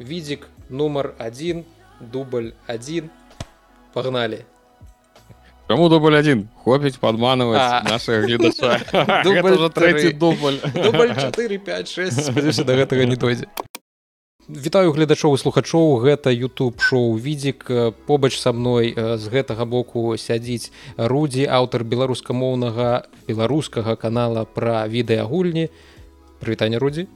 відзік нумар один дубль один. Погнали. Кому дубль один? Хопіць падманваць А. наших гледача Дубль Гэта ўжо трэці тры. дубль. Дубль 4 5 6 спадзяюся да гэтага не дойдзе. Вітаю гледачоў і слухачоў. Гэта YouTube шоу відзік побач са мной з гэтага боку сядзіць рудзі аўтар беларускамоўнага беларускага канала пра відэагульні. Прывітанне рудзі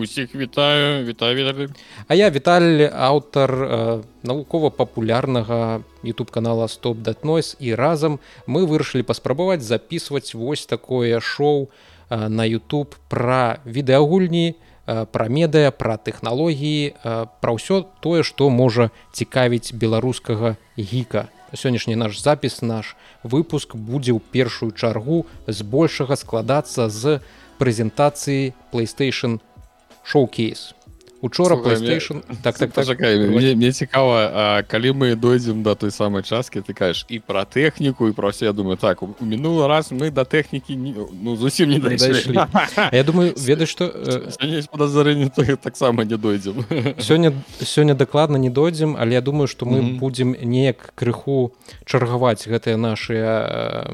усіх вітаю вітаю вітаю А я Віталь аўтар э, навукова-папулярнага YouTube канала датнойс і разам мы вырашылі паспрабаваць записываць вось такое шоу э, на YouTube пра відэагульні, э, пра медыа, пра тэхналогіі, э, пра ўсё тое, што можа цікавіць беларускага гіка. Сённяшні наш запіс наш выпуск будзе ў першую чаргу збольшага складацца з прэзентацыі PlayStation Showcase. Учора PlayStation так так так. Пачакай, мне, мне цікава а, калі мы дойдзем да той самай часткі ты кажаш і пра тэхніку і пра все. Я думаю так у мінулы раз мы да тэхнікі не, ну зусім не дайшлі. А я думаю ведаць што Сёння ёсць падазрэнне то таксама не дойдзем сёння сёння дакладна не дойдзем але я думаю што мы будзем неяк крыху чаргаваць гэтыя нашыя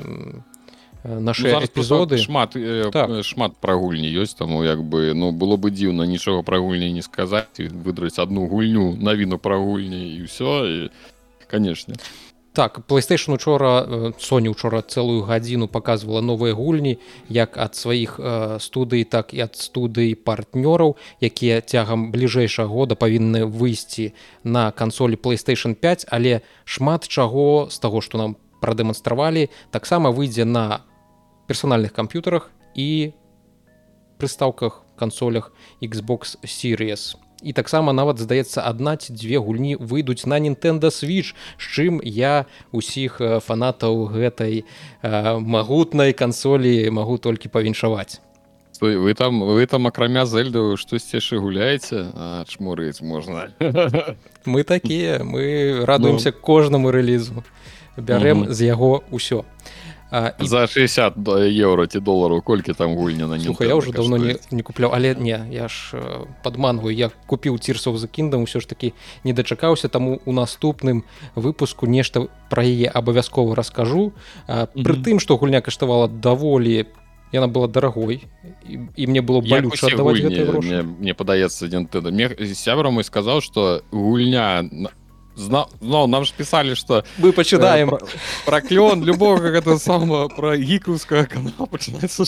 наши Ну, эпізоды шмат Так. шмат пра гульні ёсць таму як бы ну было бы дзіўна нічога пра гульні не сказаць выдраць одну гульню навіну пра гульні і ўсё і канешне так PlayStation учора Sony учора цэлую гадзіну показывала новыя гульні як ад сваіх э, студый так і ад студый партнёраў якія цягам бліжэйшага года павінны выйсці на кансолі PlayStation 5 але шмат чаго з таго што нам прадэманстравалі таксама выйдзе на персанальных камп'ютарах і прыстаўках кансолях Xbox Series. І таксама нават здаецца адна ці дзве гульні выйдуць на Nintendo Switch з чым я усіх э, фанатаў гэтай э, магутнай кансолі магу толькі павіншаваць Стой, вы там вы там акрамя зельду штосьці яшчэ гуляеце чмурыць можна мы такія мы радуемся ну. кожнаму рэлізу бярэм Мгм. з яго ўсё. А, і за 60 до- еўро ці долараў колькі там гульня на Слухай, я уже давно не, не купляў але не я ж э, падмангваю я купіў цірсов за кіндам ўсё ж таки не дачакаўся таму у наступным выпуску нешта пра яе абавязкова раскажу А, пры Мгм. тым што гульня каштавала даволі яна была дарагой і, і мне было балюча мне, мне падаецца Nintendo мне сябра мой сказаў что гульня зна- зноў нам ж пісалі что мы пачынаем про клён любога гэта сама про гікаўскага канала пачынаецца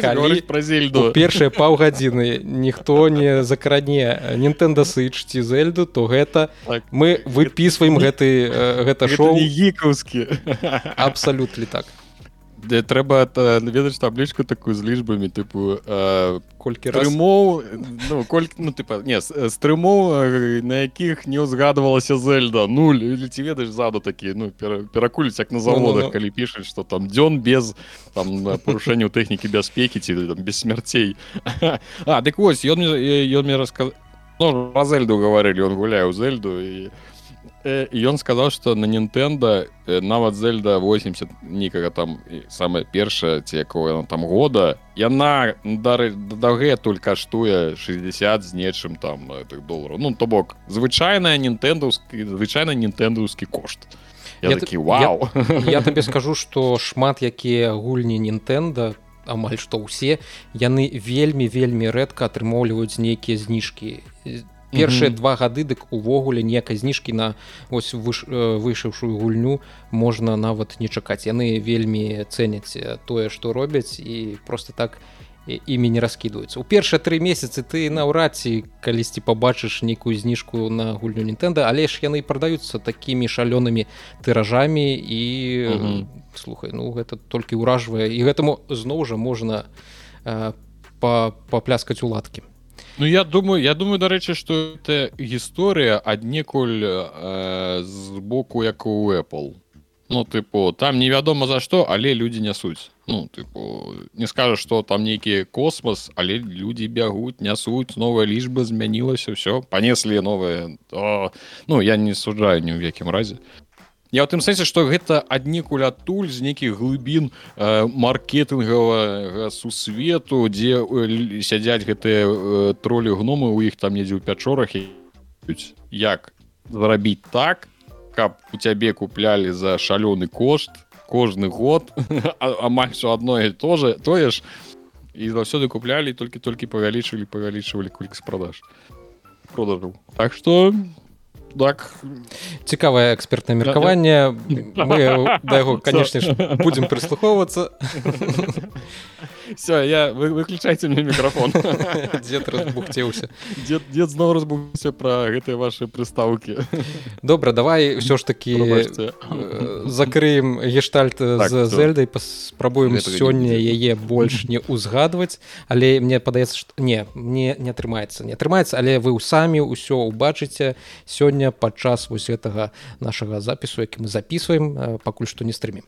гаварыць пра зельду. Першыя паўгадзіны ніхто не закрадне Nintendo Switch ці зельду то гэта Так. мы выпісваем гэты э, гэта Гэта шоу. не гікаўскі абсалютна так Де трэба ведаць таблічку такую з лічбамі тыпу э, колькі раз? трымоў ну колькі ну тыпа не з з трымоў э, на якіх не ўзгадывалася зельда нуль. Или ці ведаеш заду такі ну пера- перакуліць як на заводах Ну-ну-ну. калі пішуць что там дзён без там на парушэнняў тэхнікі бяспекі ці там без смярцей а дык вось ён мне ён мне раска ну, про зельду гаварылі он гуляе ў зельду і ён сказаў што на Нінтэнда нават зельда 80 нікага там самая першая ці якого там года яна дары дагэтуль каштуе 60 з нечым там гэтых долараў ну то бок звычайная нінтэндаўскі звычайна нінтэндаўскі кошт. Я, Я я такі вау! я табе скажу што шмат якія гульні Нінтэнда амаль што ўсе яны вельмі вельмі рэдка атрымоўліваюць нейкія зніжкі першыя Мгм. два гады дык увогуле некай зніжкі на ось выш, э, вышэўшую гульню можна нават не чакаць яны вельмі цэняць э, тое што робяць і просто так імі не раскідваюцца у першыя тры месяцы ты наўрад ці калісьці пабачыш нейкую зніжку на гульню Нінтэнда але ж яны прадаюцца такімі шалёнымі тыражамі і Мгм. слухай ну гэта толькі ўражвае і гэтаму зноў жа можна э, па папляскаць уладкі Ну я думаю я думаю дарэчы что это гісторыя аднекуль э, з боку як у Apple. Ну тыпу там невядома за што але людзі нясуць Ну тыпу не скажаш что там нейкі космос але людзі бягуць нясуць новая лічба змянілася все панеслі новые то... Ну я не суджаю ні ў якім разе Я ў тым сэнсе што гэта аднекуль адтуль з нейкіх глыбін э, маркетынгавага сусвету дзе э, сядзяць гэтыя э, тролі гномы у іх там недзе ў пячорах і як зрабіць так каб у цябе куплялі за шалёны кошт кожны год амаль що адно тоже тое ж і заўсёды куплялі толькі-толькі павялічылі павялічвалі колькасць продаж. Продажу так что так цікавае экспертнае меркаванне мы да яго канешне будзем прыслухоўвацца все я вы выключайце мне мікрафон дзед разбухцеўся дзед дзед зноў разбуўся пра гэтыя ваши прыстаўкі добра давай ўсё ж такі закрыем гештальт так, з зельдай паспрабуем сёння яе больш не ўзгадваць але мне падаецца што не мне не атрымаецца не атрымаецца але вы ў самі ўсё убачыце сёння падчас вось гэтага нашага запісу які мы записываем пакуль што не стрымім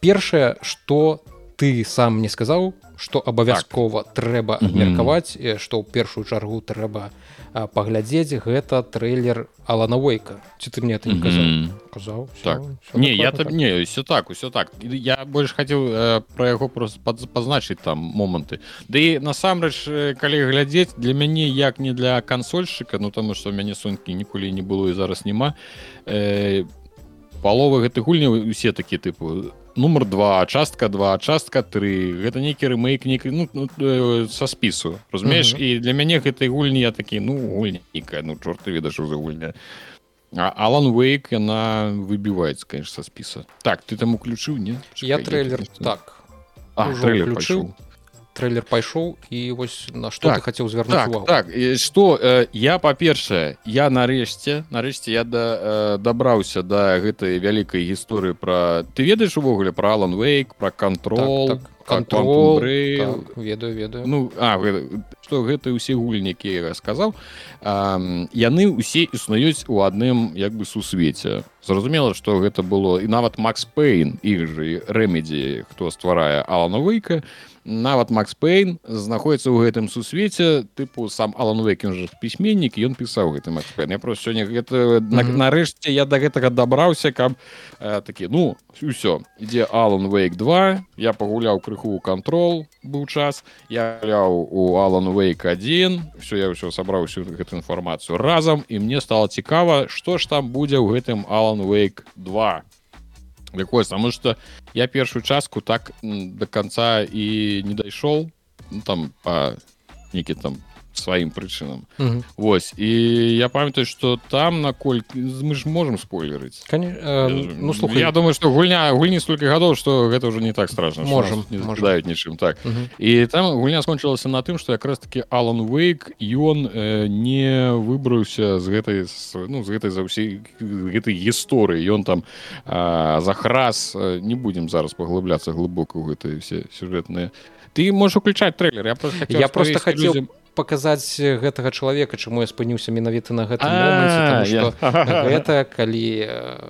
першае что ты сам мне сказаў что абавязкова так. трэба абмеркаваць mm -hmm. што ў першую чаргу трэба паглядзець гэта трэйлер аланавойка ці ты мне это не казаў mm -hmm. казаў все, так. все не я так. не все так усё так я больш хацеў э, про яго просто пазначыць там моманты Ды да насамрэч калі глядзець для мяне як не для кансольшчыка ну таму что мяне сонькі ніколі не было і зараз няма э, паловы гэты гульні усе такі тыпу нумар 2 частка 2 частка 3 гэта нейкі рэмейк нейкі ну, ну, э, са спісу разумееш? Uh -huh. і для мяне гэтай гульні я такі ну гульнікая ну чорты ведаш за гульня. Алан Вейк яна выбіваецца конечно са спіса. Так ты там уключыў не? Чакай, я трейлер я так. А, трейлер включыў трейлер пайшоў і вось на што так, ты хацеў звярнуць так, увагу так што э, я па-першае я нарэшце нарэшце я да э, дабраўся да гэтай вялікай гісторыі пра ты ведаеш увогуле пра Алан Вейк пра кантрол так, так контрол так, ведаю ведаю. Ну а что гэта ўсе гульнікі я сказаў яны ўсе існуюць у адным як бы сусвеце. Зразумела что гэта было і нават Макс Пейн іх жа рэмедзі хто стварае Алана Вейка то нават Макс Пейн знаходіцца ў гэтым сусвеце тыпу сам Алан Векін жа пісьменнік ён пісаў гэты Макс Пейн. Я просто сёння гэта mm -hmm. нарэшце я да гэтага дабраўся каб э, такі ну ўсё ідзе Алан Вейк 2 я пагуляў крыху кантрол быў час я ляў у Алан Вейк 1 все я ўсё сабраў всю гэту інфармацыю разам і мне стало цікава што ж там будзе ў гэтым Алан Вейк 2 якое потому что я першую частку так до конца і не дайшоў ну, там по некі там сваім прычынам mm -hmm. Вось і я памятаю что там наколькі мы ж можем спойлерыць э, ну слухай. я думаю что гульня гульні столько гадоў что гэта уже не так страшно можем не заждаюць нічым так. Mm -hmm. і там гульня скончылася на тым что якраз таки Алан Вейк ён э, не выбраўся з гэтай ну з гэтай за ўсей гэтай гісторыі ён там э, захраз не будем зараз паглыбляцца глыбока ў гэтыя все сюжэтныя ты можешь уключаць трейлер я просто хотел, я просто хотел людям паказаць гэтага чалавека чаму я спыніўся менавіта на гэтым моманце гэта калі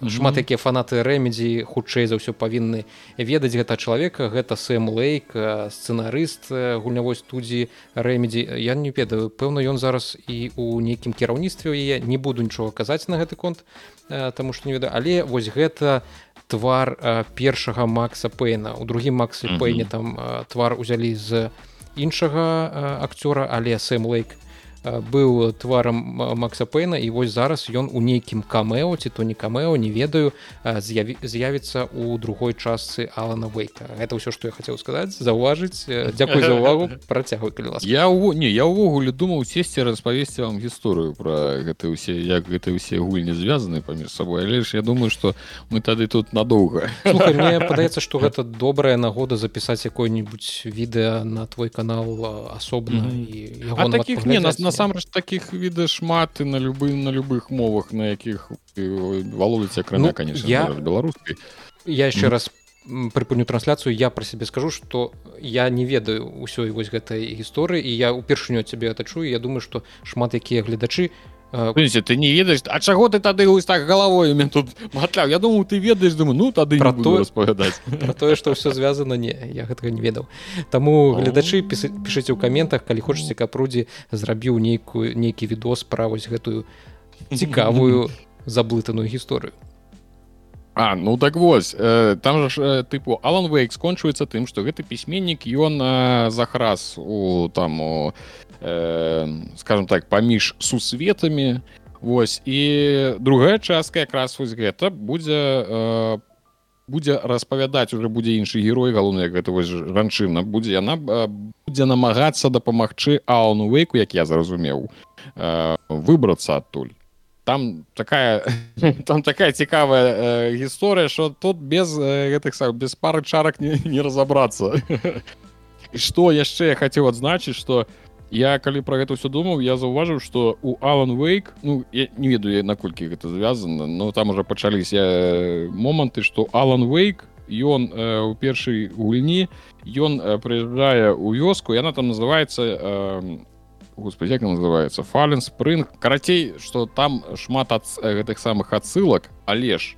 шмат якія фанаты рэмедзі хутчэй за ўсё павінны ведаць гэта чалавека. Гэта сэм лейк сцэнарыст гульнявой студіі рэмедзі я не ведаю пэўна ён зараз і у нейкім кіраўніцтве яе. Не буду нічога казаць на гэты конт таму што не ведаю. Але вось гэта твар першага макса пейна у другім максы пейне там твар узялі з іншага акцёра але сэм лейк быў тварам Макса Пейна і вось зараз ён у нейкім камео ці то не камео не ведаю з'явіцца у другой частцы Алана Вейка это ўсё што я хацеў сказаць заўважыць Дякую за увагу. Працягвай калі лас я ў... не я ўвогуле думаў сесці распавесці вам гісторыю про гэта ўсе як гэта ўсе гульні звязаны паміж сабой але ж я думаю что мы тады тут надоўга мне падаецца что гэта добрая нагода запісаць якое-нибудь відэа на твой канал асобна mm -hmm. і таких не нас на насамрэч таких віда шмат і на любы на любых мовах на якіх валодаць акрамя ну, конечно я беларускай. Я еще mm. раз прыпыню трансляцыю. Я про сябе скажу что я не ведаю ўсёй вось гэтай гісторыі і я упершыню цябе это чую я думаю что шмат якія гледачы Видите, ты не ведаеш А чаго ты тады ось так галавой мен тут матляў Я думаю ты ведаеш думаю ну тады про то распавядаць про тое што ўсё звязана не я гэтага не ведаў. Таму гледачы пішыце ў каментах калі хочаце каб прудзі зрабіў нейкую нейкі відос пра вось гэтую цікавую заблытаную гісторыю. А ну так вось э, там же э, тыпу Алан Вейк скончваецца тым што гэты пісьменнік ён э, захрас у там у, э, скажем так паміж сусветамі Вось і другая частка якраз вось гэта будзе э, будзе распавядаць уже будзе іншы герой галоўны гэта вось жанчына будзе яна э, будзе намагацца дапамагчы Алану Вейку як я зразумеў э, выбрацца адтуль. Там такая там такая цікавая э, гісторыя что тут без э, гэтых сам без пары чарак не, не разобрацца что яшчэ я хотел адзначыць что я калі про гэта все думаў я заўважыў что у Алан вейк ну я не ведаю наколькі гэта звязана но там уже пачаліся э, моманты что Алан вейк ён э, у першай гульні ён э, прыязджае у вёску яна там называется э, господи як называется? Фален спрынг карацей что там шмат ад гэтых самых адсылак але ж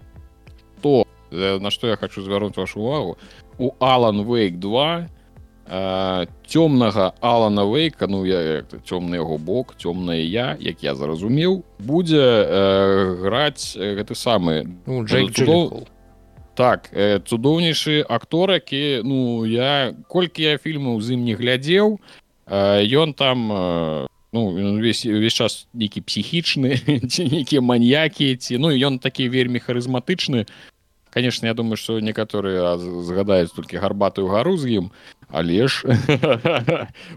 то на что я хочу звярнуць вашу увагу у алан вейк 2 цёмнага алана вейка ну я цёмны яго бок цёмная я як я зразумеў будзе э, граць гэты самы ну, Джей так э, цудоўнейшы актор які ну я колькі я фільмаў з ім не глядзеў ён там ну весь увесь час нейкі псіхічны ці нейкія маньякі ці ну ён такі вельмі харызматычны конечно я думаю что некаторыя згадаюць толькі гарбатую гару з ім але ж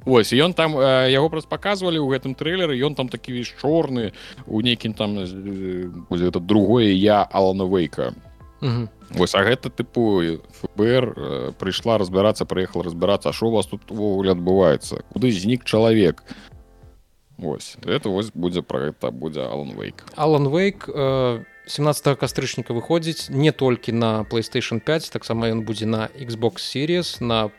ось ён там яго просто показывалі ў гэтым трэйлеры ён там такі весь чорны у нейкім там это другое я алана вейка Вось а гэта тыпу ФБР э, прыйшла разбірацца прыехала разбірацца що у вас тут увогуле адбываецца куды знік чалавек Вось это вось будзе пра гэта будзе Алан вейк Алан вейк 17 кастрычніка выходзіць не толькі на PlayStation 5 таксама ён будзе на Xbox series на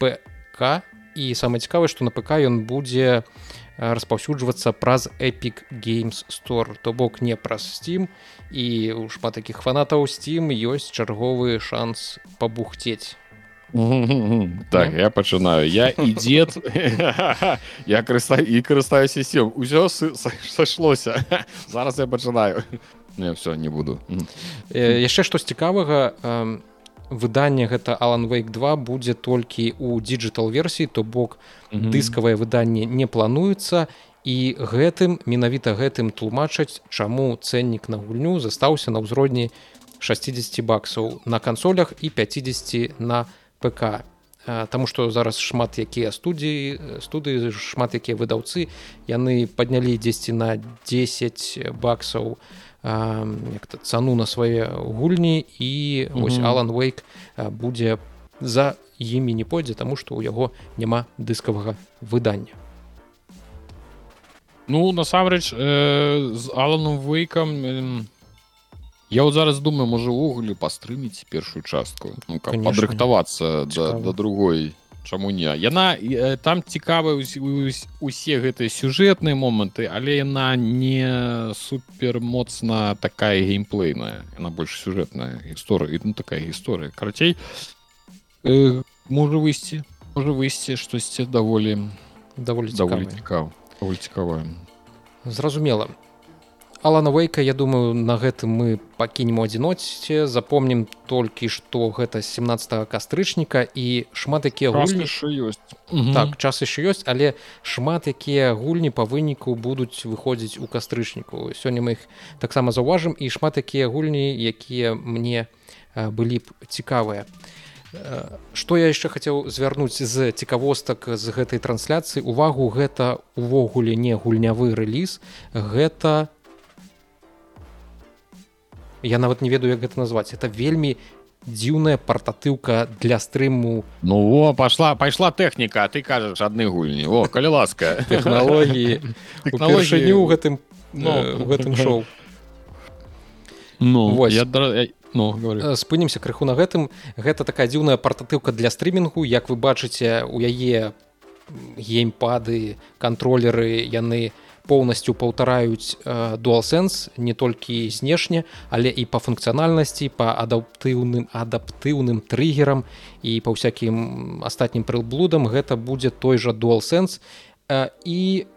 ПК і самае цікавае што на ПК ён будзе на распаўсюджвацца праз Epic Games Store. То бок не праз Steam. І у шмат такіх фанатаў Steam ёсць чарговы шанс пабухцець так я пачынаю я і дзед я крыста і карыстаюся сем усё сышлося зараз я пачынаю не все не буду. Яшчэ штось цікавага у выданне гэта Алан Вейк 2 будзе толькі ў диджитал версіі то бок mm -hmm. дыскавае выданне не плануецца. І гэтым менавіта гэтым тлумачаць чаму цэннік на гульню застаўся на ўзродні 60 баксаў на кансолях і 50 на ПК Таму што зараз шмат якія студіі студыі шмат якія выдаўцы яны паднялі дзесьці на 10 баксаў. на цану на свае гульні і вось mm -hmm. Алан Вейк будзе за імі не пойдзе таму што ў яго няма дыскавага выдання. Ну насамрэч э, з Аланом вейкам э, я вот зараз думаю можа ўвогуле пастрыміць першую частку ну, падрыхтавацца да, да другой чаму не? Яна там цікавы усе гэтыя сюжэтныя моманты але яна не супер моцна такая геймплейная. Яна больш сюжэтная гісторыя ну такая гісторыя карацей. Э, можа выйсці можа выйсці штосьці даволі даволі даволі цікава цікавая зразумела Алана Вейка я думаю на гэтым мы пакінем у адзіноце. Запомнім толькі што гэта 17 кастрычніка і шмат якія гульні ёсць. Так час яшчэ ёсць але шмат якія гульні па выніку будуць выходзіць у кастрычніку. Сёння мы іх таксама заўважым і шмат якія гульні якія мне былі б цікавыя. Што я яшчэ хацеў звярнуць з цікавостак з гэтай трансляцыі. Увагу гэта увогуле не гульнявы рэліз гэта я нават не ведаю як гэта назваць. Это вельмі дзіўная партатыўка для стрыму. Ну о пошла пайшла тэхніка ты кажаш адны гульні. О калі ласка. Тэхналогіі. Не ў гэтым ну, э, гэтым шоу. Ну вось. я ну, спынімся крыху на гэтым. Гэта такая дзіўная партатыўка для стрымінгу. Як вы бачыце у яе геймпады кантролеры яны у поўнасцю паўтараюць дуалсенс не толькі знешне але і па функцыянальнасці па адаптыўным адаптыўным триггерам і па ўсякім астатнім прылблудам гэта будзе той жа дуалсенс э, і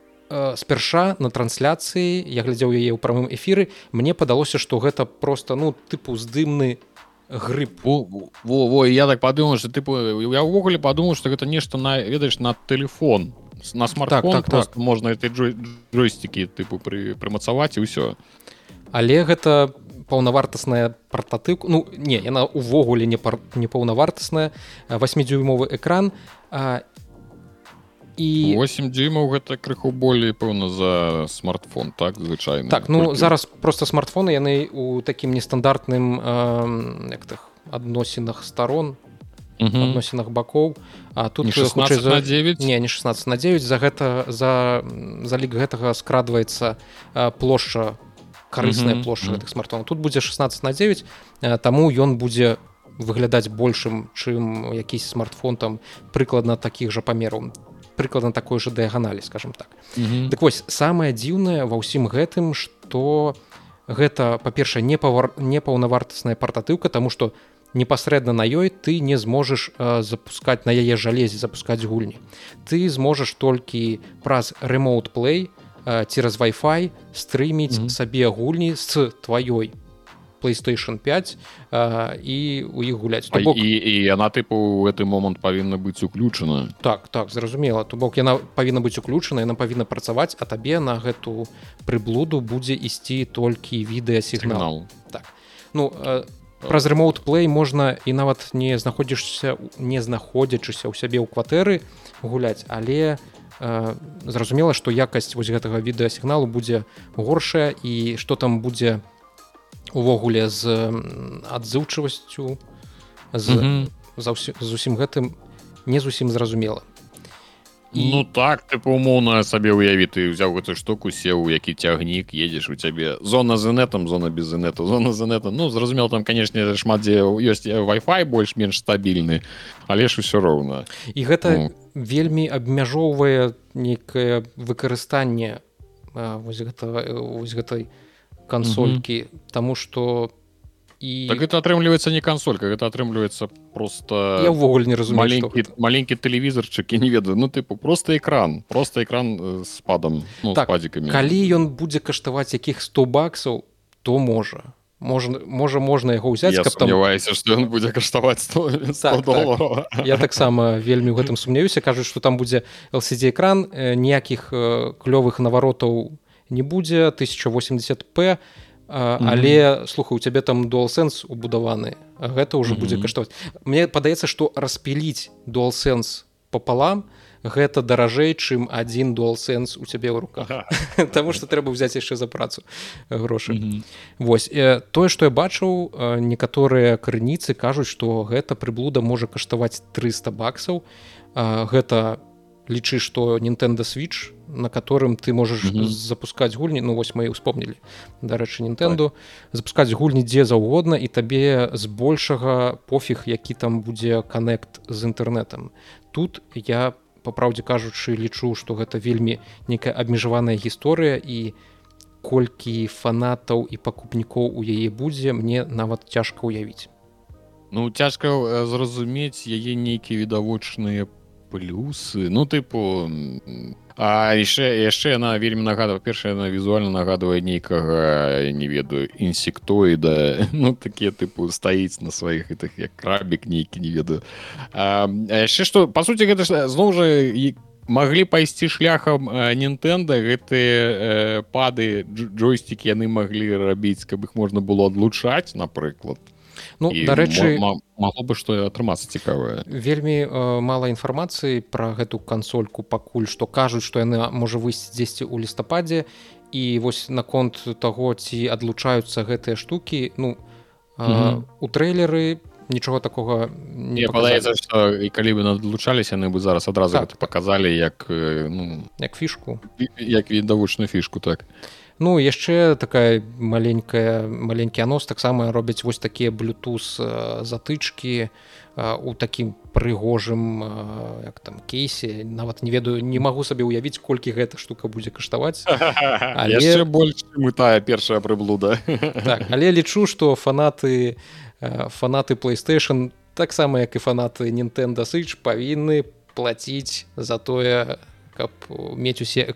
спярша на трансляцыі я глядзеў яе ў прамым эфіры мне падалося што гэта просто ну тыпу здымны грыб во, во, во я так падумаў что тыпу я ўвогуле падумаў что гэта нешта на ведаеш на телефон. На смартфон так, так, так. можна этой джой, джойстикі тыпу пры прымацаваць і ўсё але гэта паўнавартасная партатык ну не яна увогуле не пар... не паўнавартасная 8дюймовы экран. А, і 8 дзімаў гэта крыху болей пэўна за смартфон так звычайно так ну Колькі... зараз просто смартфоны яны у такім нестандартным э, так адносінах сторон адносінах бакоў. А тут 16 за... 9 не не 16 на 9 за гэта за залік гэтага скрадваецца плошча карысная плошча гэтых смартфонаў. Тут будзе 16 на 9 таму ён будзе выглядаць большым чым якісь смартфон там прыкладна такіх жа памераў прыкладна такой же дыяганалі скажем так. Так вось самае дзіўнае ва ўсім гэтым что гэта па-першае не павар не паўнавартасная партатыўка тому что у непасрэдна на ёй ты не зможаш э, запускаць на яе жалезе запускаць гульні. Ты зможаш толькі праз ремоут плей э, цераз Wi-Fi стрыміць mm -hmm. сабе гульні з тваёй PlayStation 5 э, і у іх гуляць бок... і, і яна тыпу у гэты момант павінна быць уключана так так зразумела то бок яна павінна быць уключана яна павінна працаваць а табе на гэту прыблуду будзе ісці толькі відэасігнал так. Ну э, праз ремоут плей можна і нават не знаходзішся не знаходзячыся ў сябе ў кватэры гуляць але э, зразумела што якасць вось гэтага відэасігналу будзе горшая і што там будзе увогуле з адзыўчывасцю з, mm -hmm. за з усім гэтым не зусім зразумела і... ну так ты умоўна сабе уяві ты ўзяў гэтую штуку сеў які цягнік едзеш у цябе зона з інетам зона без інету зона з інета ну зразумела там канешне шмат дзе ёсць Wi-Fi больш-менш стабільны але ж усё роўна і гэта ну. вельмі абмяжоўвае нейкае выкарыстанне вось гэта вось гэтай кансолькі -hmm. Таму что і так это атрымліваецца не кансолька это атрымліваецца просто я ўвогуле не разумею маленькі маленькі тэлевізарчык і не ведаю. Ну тыпу просто экран просто экран з падам ну, так, падзікамі калі ён будзе каштаваць якіх 100 баксаў то можа можна можа можна яго ўзяць каб спадзяваюся што ён будзе каштаваць 100, 100 так, так. я таксама вельмі ў гэтым сумнеюся. Кажуць што там будзе LCD экран ніякіх клёвых наваротаў не будзе 1080 п А, але слухай у цябе там дуалсэнс убудаваны гэта ўжо будзе каштаваць. Мне падаецца што распіліць дуалсэнс пополам гэта даражэй чым адзін дуалсэнс у цябе ў руках. Таму што трэба взяць яшчэ за працу грошы. Вось тое што я бачыў некаторыя крыніцы кажуць што гэта прыблуда можа каштаваць 300 баксаў. Гэта лічы што Nintendo switch на которым ты можаш mm -hmm. запускаць гульні ну вось мы успомнілі дарэчы Нтэнду так. запускаць гульні дзе заўгодна і табе збольшага пофіг які там будзе каннект з інтэрнетам тут я по праўдзе кажучы лічу што гэта вельмі некая абмежаваная гісторыя і колькі фанатаў і пакупнікоў у яе будзе мне нават цяжка ўявіць. Ну цяжка э, зразумець яе нейкія відавочныя плюсы. Ну тыпу А яшчэ яшчэ яна вельмі нагадва першая яна візуальна нагадвае нейкага не ведаю інсектоіда. Ну такія тыпу стаіць на сваіх гэтых як крабік нейкі не ведаю. Яшчэ што па суці гэта ж зноў жа і маглі пайсці шляхам Нтэнда гэтыя пады джойстикі яны маглі рабіць каб іх можна было адлучаць напрыклад Ну дарэчы магло бы што атрымацца цікавае вельмі э, мала інфармацыі пра гэту кансольку пакуль што кажуць што яны можа выйсці дзесьці ў лістападзе і вось наконт таго ці адлучаюцца гэтыя штукі ну э, mm -hmm. у трэйлеры нічога такога не падаецца што і калі бы надлучаліся яны бы зараз адразу так, паказалі як ну, як фішку. як відавочную фішку так. Ну яшчэ такая маленькая маленькі анос таксама робяць вось такія блютуз затычкі у такім прыгожым як там кейсе нават не ведаю не магу сабе ўявіць колькі гэта штука будзе каштаваць але... больш мы тая першая прыблуда так, але лічу што фанаты фанаты playstation таксама як і фанаты Nintendo switch павінны плаціць за тое каб мець усе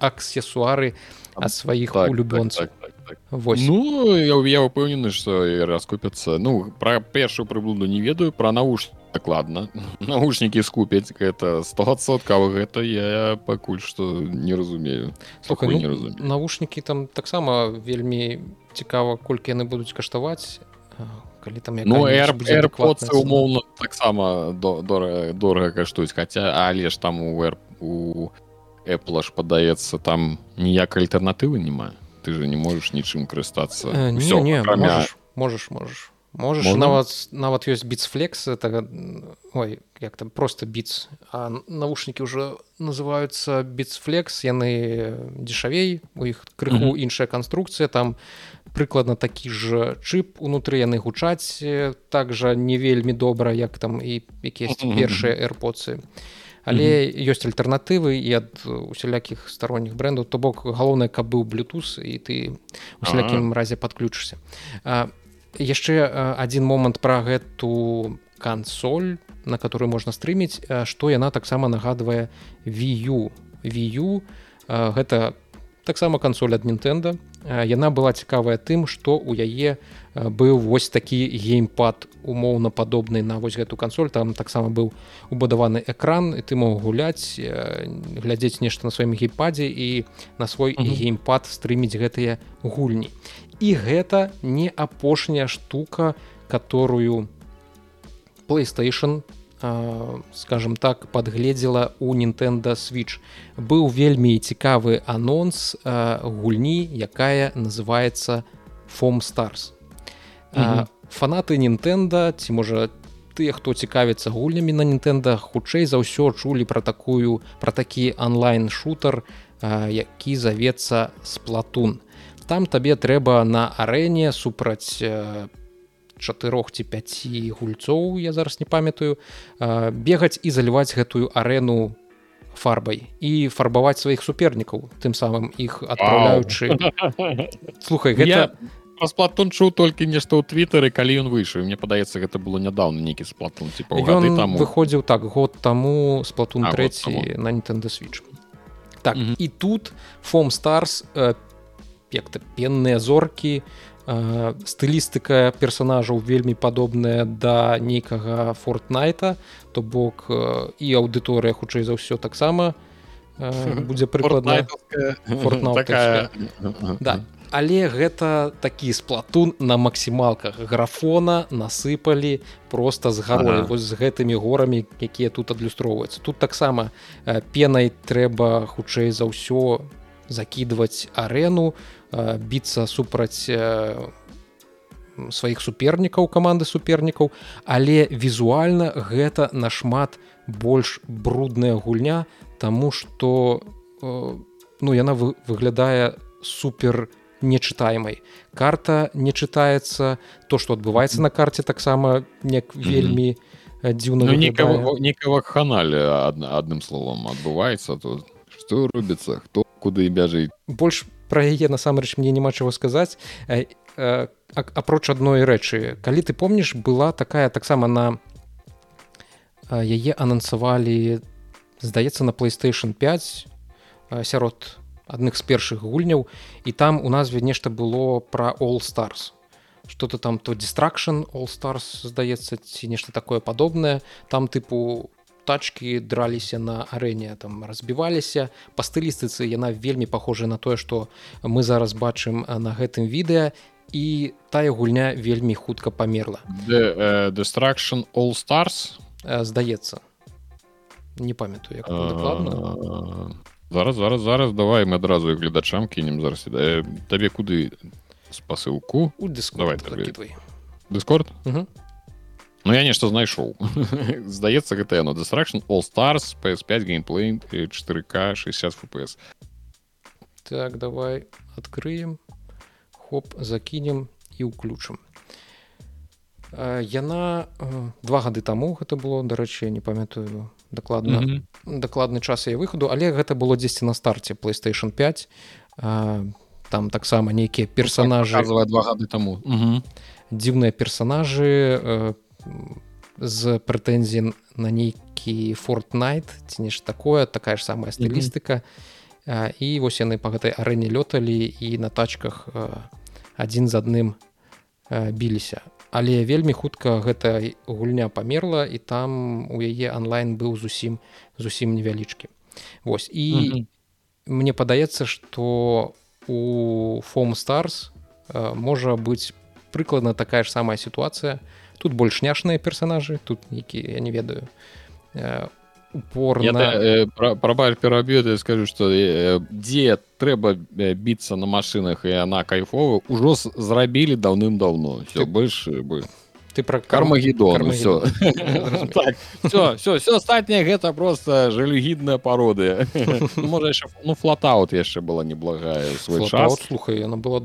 аксесуары ад сваіх Так, улюбёнцаў так, так, так, так. Вось Ну я, я упэўнены што раскупяцца Ну пра першую прыблуду не ведаю пра навуш дакладна навушнікі скупяць гэта стосоткаў гэта я пакуль што не разумею. Слухай, Пакуль не ну, разумею. навушнікі там таксама вельмі цікава колькі яны будуць каштаваць калі там Ну якая-небудзь Air, AirPods умоўна таксама до- дорага дорага каштуюць хаця але ж там у Air, у Apple ж падаецца там ніякай альтэрнатывы няма ты же не можаш нічым карыстацца Э, не, Усё, не, акрамя- можаш можаш можаш можаш Можна? нават нават ёсць бітсфлекс это ой як там просто біц а навушнікі ўжо называюцца бітсфлекс яны дзешавей у іх крыху Мгм. іншая канструкцыя там прыкладна такі ж чып унутры яны гучаць так жа не вельмі добра як там і якісь першыя эрпоцы але ёсць альтэрнатывы і ад усялякіх старонніх брендаў то бок галоўнае каб быў Bluetooth і ты усялякім разе падключышся А, яшчэ а, адзін момант пра гэту кансоль на которую можна стрыміць. Што яна таксама нагадвае вію вію гэта таксама кансоль ад Нінтэнда яна была цікавая тым што у яе а, быў вось такі геймпад умоўна падобны на вось гэту кансоль. Там таксама быў убудаваны экран і ты мог гуляць э, глядзець нешта на сваім геймпадзе і на свой Мгм. геймпад стрыміць гэтыя гульні. І гэта не апошняя штука которую PlayStation скажем так подгледзела у Nintendo switch. Быў вельмі цікавы анонс а, гульні якая называется фом stars. Фанаты Nintendo ці можа тыя хто цікавіцца гульнямі на Nintendo хутчэй за ўсё чулі пра такую пра такі онлайн-шутер а, які завецца сплатун там табе трэба на арэне супраць э, чатырох ці пяці гульцоў я зараз не памятаю бегаць і заліваць гэтую арэну фарбай і фарбаваць сваіх супернікаў тым самым іх адпраўляючы. Слухай я гэта про сплатон чуў толькі нешта ў твиттары калі ён выйшаў. Мне падаецца гэта было нядаўна нейкі сплатун типа там выходзіў так год таму сплатун А, год 3 таму. на Nintendo switch. Так Мгм. і тут фом stars э, як-то пенныя зоркі стылістыка персонажаў вельмі падобная да нейкага фортнайта то бок і аўдыторыя хутчэй за ўсё таксама будзе прыкладна такая. Да. Але гэта такі сплатун на максімалках графона насыпалі просто з гарой Ага. ага. з гэтымі горамі якія тут адлюстроўваюцца тут таксама пенай трэба хутчэй за ўсё закідваць арэну біцца супраць э, сваіх супернікаў каманды супернікаў але візуальна гэта нашмат больш брудная гульня тому что э, ну яна вы, выглядае супер нечытаймай карта не чытаецца то что адбываецца на карце таксама неяк вельмі э, дзіўна ну, некого некого ханале адным словом адбываецца тут что рубіцца хто куды бяжыць. Больш пра яе насамрэч мне няма чаго сказаць. Э, э, апроч адной рэчы. Калі ты помніш была такая таксама на э, яе анансавалі здаецца на playstation 5 э, сярод адных з першых гульняў. І там у назве нешта было пра all stars. Что-то там то distraction all stars здаецца ці нешта такое падобнае. Там тыпу тачки драліся на арэне там разбіваліся па стылістыцы яна вельмі похожая на тое что мы зараз бачым на гэтым відэа і тая гульня вельмі хутка памерла. The, uh, destruction all stars? Здаецца. Не памятаю як дакладна. зараз зараз зараз. Давай мы адразу гледачам кінем зараз Э, табе куды спасылку? У Discord давай. дыскорд Мгм. Ну я нешта знайшоў здаецца гэта яно destruction all stars ps5 геймплей 4к 60 фпс так давай открыем хоп закінем і ўключым Э, яна два гады таму гэта было дарэчы я не памятаю дакладна дакладны час яе выхаду але гэта было дзесьці на старце playstation 5 а, там таксама нейкія персонажы. Два гады таму дзіўныя персонажы м, з прэтэнзій на нейкі фортнайт ці нешта такое такая ж самая стылістыка. І вось яны па гэтай арэне лёталі і на тачках адзін з адным біліся. Але вельмі хутка гэта гульня памерла і там у яе онлайн быў зусім зусім невялічкі. Вось і mm -hmm. мне падаецца што у фом старс можа быць прыкладна такая ж самая сітуацыя тут больш няшныя персонажы тут які я не ведаю упорна э, прабаль пераб'ю скажу что э, дзе трэба э, біцца на машынах і она кайфова ўжо зрабілі даўным-даўно все ты... больш бы ты про кармагедон все все все все астатняе гэта просто жалюгідная пароды можа ну флатаут яшчэ была неблагая свой час слухай она была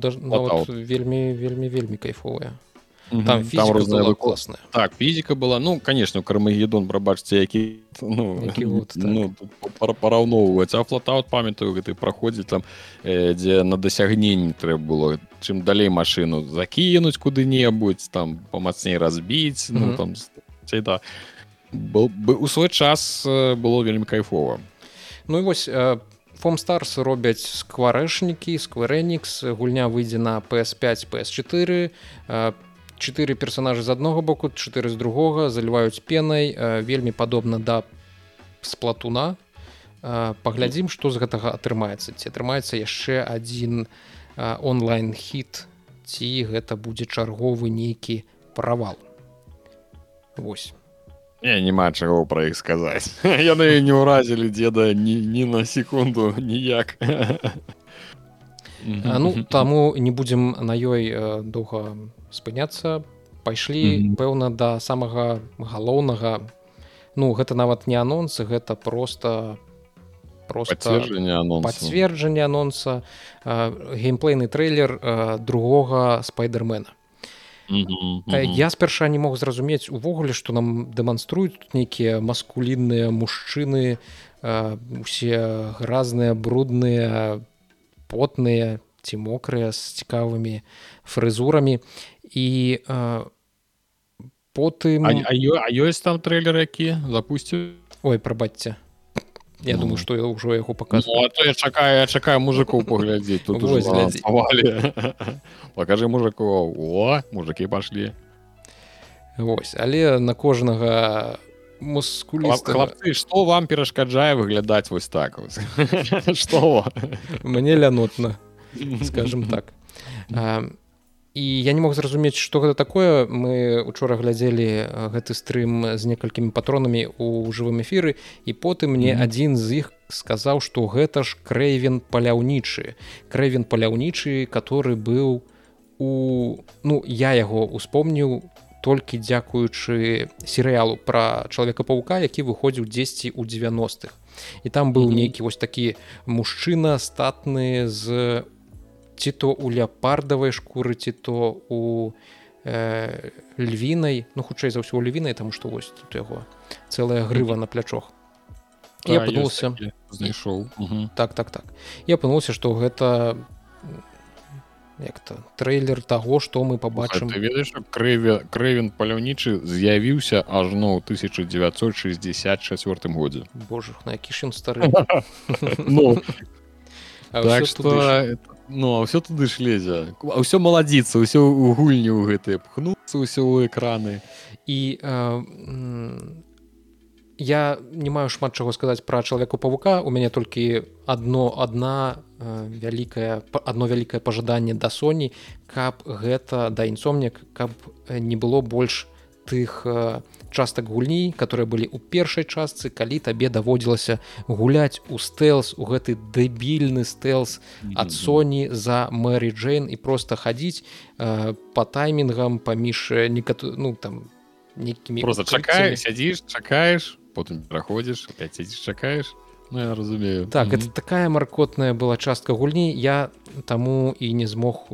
вельмі вельмі вельмі кайфовая там, там розная класная так фізіка была ну конечно кармагедон прабачце які ну, вот, так. ну, параўноўваць а флотаут памятаю гэты праходзіць там э, дзе на дасягненні трэба было чым далей машыну закінуць куды-небудзь там памацней разбіць -hmm. ну, там да. был бы у свой час было вельмі кайфова ну і вось э, фомстарс робяць скварэшнікі скверэнікс гульня выйдзе на ps5 ps4 по чатыры персонажы з аднаго боку чатыры з другога заліваюць пенай вельмі падобна да сплатуна. Паглядзім што з гэтага атрымаецца. Ці атрымаецца яшчэ адзін онлайн хіт ці гэта будзе чарговы нейкі правал. Вось. Не, няма чаго пра іх сказаць. Яны не ўразілі деда ні, ні на секунду ніяк. Ну таму не будзем на ёй доўга спыняцца пайшлі mm -hmm. пэўна да самага галоўнага ну гэта нават не анонсы гэта просто пацверджанне анонса геймплейны трейлер другога спайдермена mm -hmm. я спярша не мог зразумець увогуле што нам дэманструюць тут нейкія маскулінныя мужчыны усе гразныя брудныя потныя ці мокрыя з цікавымі фрызурамі і э, потым а, а, ё, а ёсць там трейлер які запусціў ой прабачце Я ну. думаю што я ўжо яго паказваю ну, я чакаю чакаю мужикоў паглядзець тут покажи мужикоў о мужикі пашлі Вось але на кожнага мускулісты што вам перашкаджае выглядаць вось так што мне лянотна скажем так. А, і я не мог зразумець што гэта такое мы учора глядзелі гэты стрым з некалькімі патронамі у жывым эфіры і потым мне mm -hmm. адзін з іх сказаў што гэта ж крэйвен паляўнічы крэйвен паляўнічы который быў у ну я яго успомніў толькі дзякуючы серыялу пра чалавека паука які выходзіў дзесьці ў 90-х і там быў mm -hmm. нейкі вось такі мужчына статны з ці то у ляпардавай шкуры ці то у э, львінай ну хутчэй за ўсё львінай таму што вось тут яго цэлая грыва на плячох. Я апынулся. знайшоў. Так так так. Я апынулся што гэта як-то трейлер таго што мы побачым ведаеш крыве крэвен паляўнічы з'явіўся ажно ў 1964 годзе. Боже на які ж ён стары. Ну, так это Ну а ўсё туды ж лезе. Ўсё маладзіцца ўсё у гульню гэтыя пхнуцца ўсё ў экраны. І э, я не маю шмат чаго сказаць пра чалавеку павука у мяне толькі адно адна э, вялікая адно вялікае пажаданне да Соні каб гэта да інсомнік каб не было больш тых э, частак гульні которые былі ў першай частцы калі табе даводзілася гуляць у стэлс у гэты дэбільны стэлс ад Соні за Мэрі Джейн і просто хадзіць э, по таймінгам паміж э, некату ну там нейкімі просто чакаеш сядзіш чакаеш потым праходзіш сядзіш чакаеш. Ну, я разумею. Так mm -hmm. это такая маркотная была частка гульні. Я таму і не змог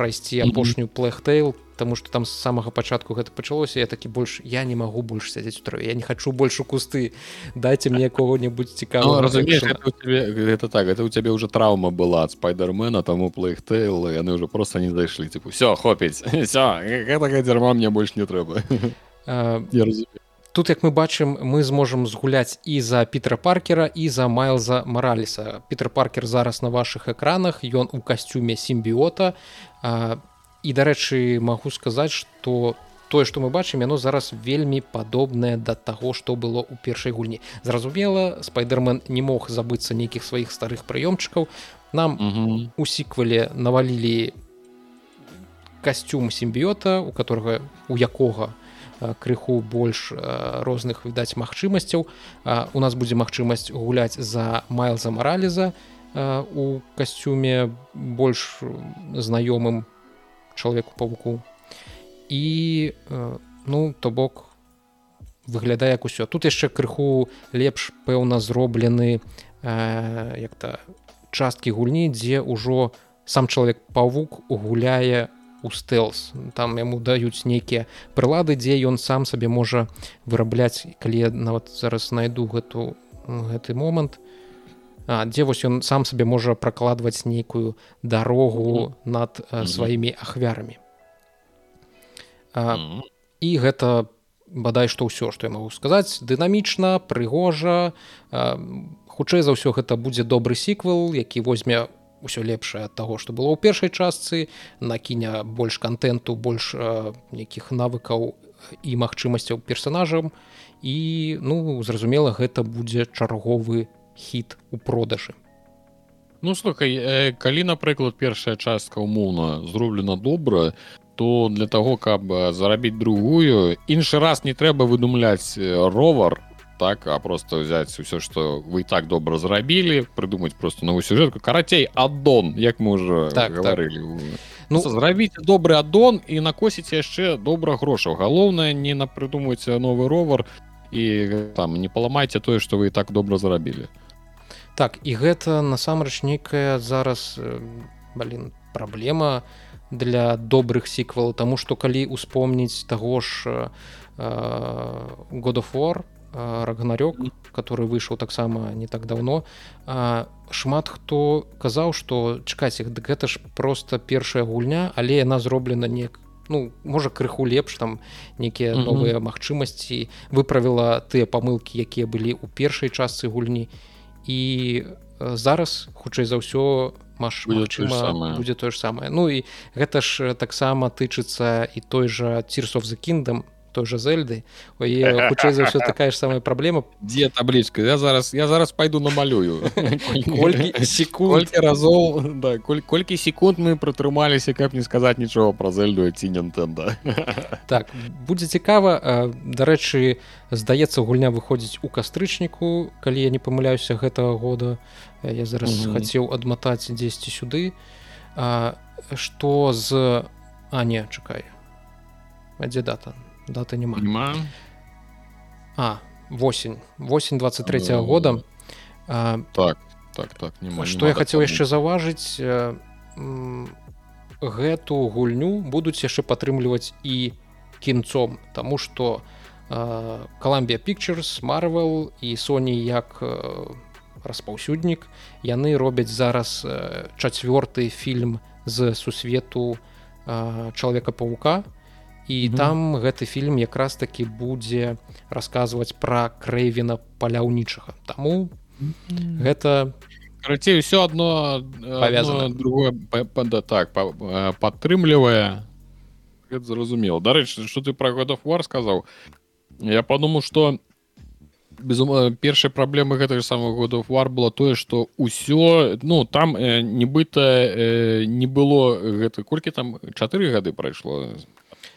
прайсці апошнюю плэхтейл Таму што там з самага пачатку гэта пачалося я такі больш я не магу больш сядзець у траве я не хачу больш у кусты. Дайце мне кого-нибудь цікава ну, разумееш гэта так это у цябе уже траўма была ад спайдермена таму плейхтейл яны уже просто не зайшлі типу все хопіць гэтага дзярма мне больш не трэба Я разумею. Тут як мы бачым мы зможам згуляць і за Пітера паркера і за майлза мараліса. Пітер паркер зараз на ваших экранах ён у касцюме сімбіота. І дарэчы магу сказаць что тое што мы бачым яно зараз вельмі падобнае да таго што было ў першай гульні. Зразумела спайдермен не мог забыцца нейкіх сваіх старых прыёмчыкаў. Нам у сіквеле навалілі касцюм сімбіота у которого у якога а, крыху больш а, розных відаць магчымасцяў. А, у нас будзе магчымасць гуляць за майлза мараліза у касцюме больш знаёмым чалавеку павуку і ну то бок выглядае як усё. Тут яшчэ крыху лепш пэўна зроблены як-то часткі гульні дзе ўжо сам чалавек павук гуляе у стэлс там яму даюць нейкія прылады дзе ён сам сабе можа вырабляць калі нават зараз найду гэту гэты момант. А, дзе вось ён сам сабе можа пракладваць нейкую дарогу над Мгм. сваімі ахвярамі а, Мгм. і гэта бадай што ўсё што я магу сказаць. Дынамічна прыгожа хутчэй за ўсё гэта будзе добры сіквел які возьме ўсё лепшае ад таго што было ў першай частцы накіне больш контенту больш а, нейкіх навыкаў і магчымасцяў персонажам і ну зразумела гэта будзе чарговы хіт у продажы. Ну слухай э, калі напрыклад першая частка умоўна зроблена добра то для таго каб э, зарабіць другую іншы раз не трэба выдумляць э, ровар так а просто взять все что вы так добра зрабілі прыдумаць просто новую сюжэтку карацей аддон як мы уже Так, так. гаварылі Ну- ну зрабіць добры аддон і накосіць яшчэ добра грошаў галоўнае не напрыдумваць новы ровар і э, там не паламайце тое што вы так добра зарабілі так і гэта насамрэч нейкая зараз э, блин праблема для добрых сіквелаў Таму што калі успомніць таго ж God of War рагнарёк который выйшаў таксама не так давно. А, шмат хто казаў што чакаць іх дык гэта ж просто першая гульня але яна зроблена неяк ну можа крыху лепш там нейкія Мгм. новыя магчымасці. Выправіла тыя памылкі якія былі ў першай частцы гульні. І зараз хутчэй за ўсё маш самае. будзе тое ж самае. Ну і гэта ж таксама тычыцца і той жа цірсов за кіндам той жа зельды Ой, хутчэй за ўсё такая ж самая праблема дзе таблічка я зараз я зараз пайду намалюю. Секунд. разоў да, коль, колькі секунд мы пратрымаліся каб не сказаць нічого пра зельду ці нінтэнда так будзе цікава дарэчы здаецца гульня выходзіць у кастрычніку калі я не памыляюся гэтага года. Э, я зараз Мгм. хацеў адматаць дзесьці сюды. А, што з а не чакай. А дзе дата дата няма понимаю. А восень восень 23 -го года. А, так так так нема, што я хацеў яшчэ заўважыць э, гэту гульню будуць яшчэ падтрымліваць і кінцом Таму што Columbia Pictures Marvel і Sony як э, распаўсюднік яны робяць зараз э, чацвёрты фільм з сусвету э, чалавека павука і Мгм. там гэты фільм якраз такі будзе расказваць пра крэйвена паляўнічага Таму гэта карацей все одно э, Павязана. одно другое да, так па- э, падтрымлівае гэта зразумела дарэчы что ты про God of War сказаў я подумал что безумоўна першай праблемы гэтага самого года of War было тое что ўсё ну там э, нібыта э, не было гэта колькі там чатыры гады прайшло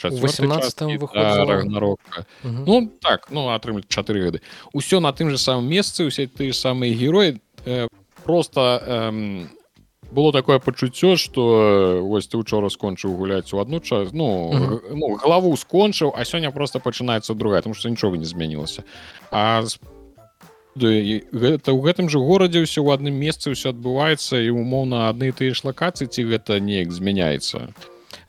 Чацвёртай 18-м часткі, выходзіла. Рагнарока Мгм. Ну так ну атрымаць 4 гады усё на тым же самым месцы усе ты самыя героі э, просто эм, было такое пачуццё что вось ты учора скончыў гуляць у адну час ну, Мгм. г- ну галаву скончыў а сёння просто пачынаецца другая тому что нічога не змянілася а гэта ў гэтым же горадзе ўсё ў адным месцы ўсё адбываецца і умоўна адны тыя ж лакацыі ці гэта неяк змяняецца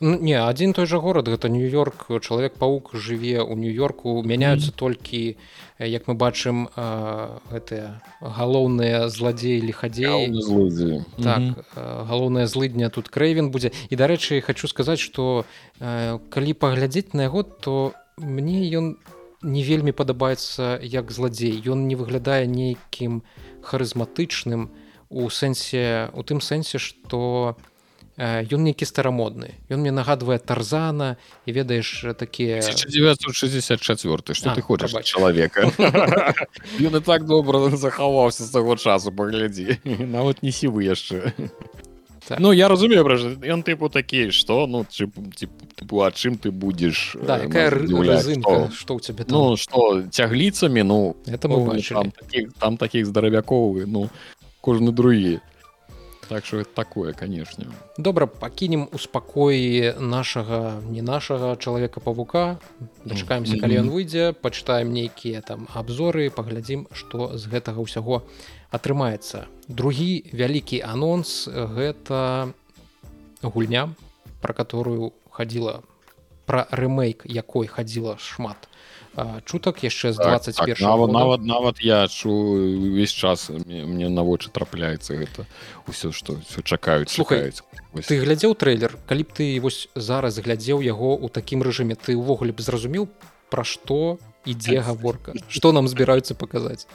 не адзін той жа горад гэта нью-йорк чалавек паук жыве ў нью-йорку мяняюцца толькі э, як мы бачым э, гэтыя галоўныя зладзеі лихадзеі Яўны злодзей. так Мгм. э, галоўная злыдня тут крэйвен будзе і дарэчы хочу сказаць что э, калі паглядзець на яго то мне ён не вельмі падабаецца як зладзей ён не выглядае нейкім харызматычным у сэнсе у тым сэнсе што ён нейкі старамодны ён мне нагадвае тарзана і ведаеш такія 1964 что ты хочаш чалавека Ён і так добра захаваўся з таго часу паглядзі нават не сівы яшчэ так. Ну я разумею ён тыпу такі што ну тыпу а чым ты будзеш да, что? у тебе там? ну што цягліцамі ну это мы там таких, там таких здаравяковы ну кожны другі так что это такое конечно. Добра пакінем у спакоі нашага не нашага чалавека павука дачакаемся калі ён выйдзе пачытаем нейкія там абзоры паглядзім што з гэтага ўсяго атрымаецца. Другі вялікі анонс гэта гульня про которую хадзіла про рэмейк якой хадзіла шмат чутак яшчэ з 21 так, так, нават, нават нават я чу увесь час мне, мне на вочы трапляецца гэта ўсё што все чакаюць слухаюць ты глядзеў трейлер? Калі б ты вось зараз глядзеў яго ў такім рэжыме ты ўвогуле б зразумеў пра што ідзе гаворка? Што нам збіраюцца паказаць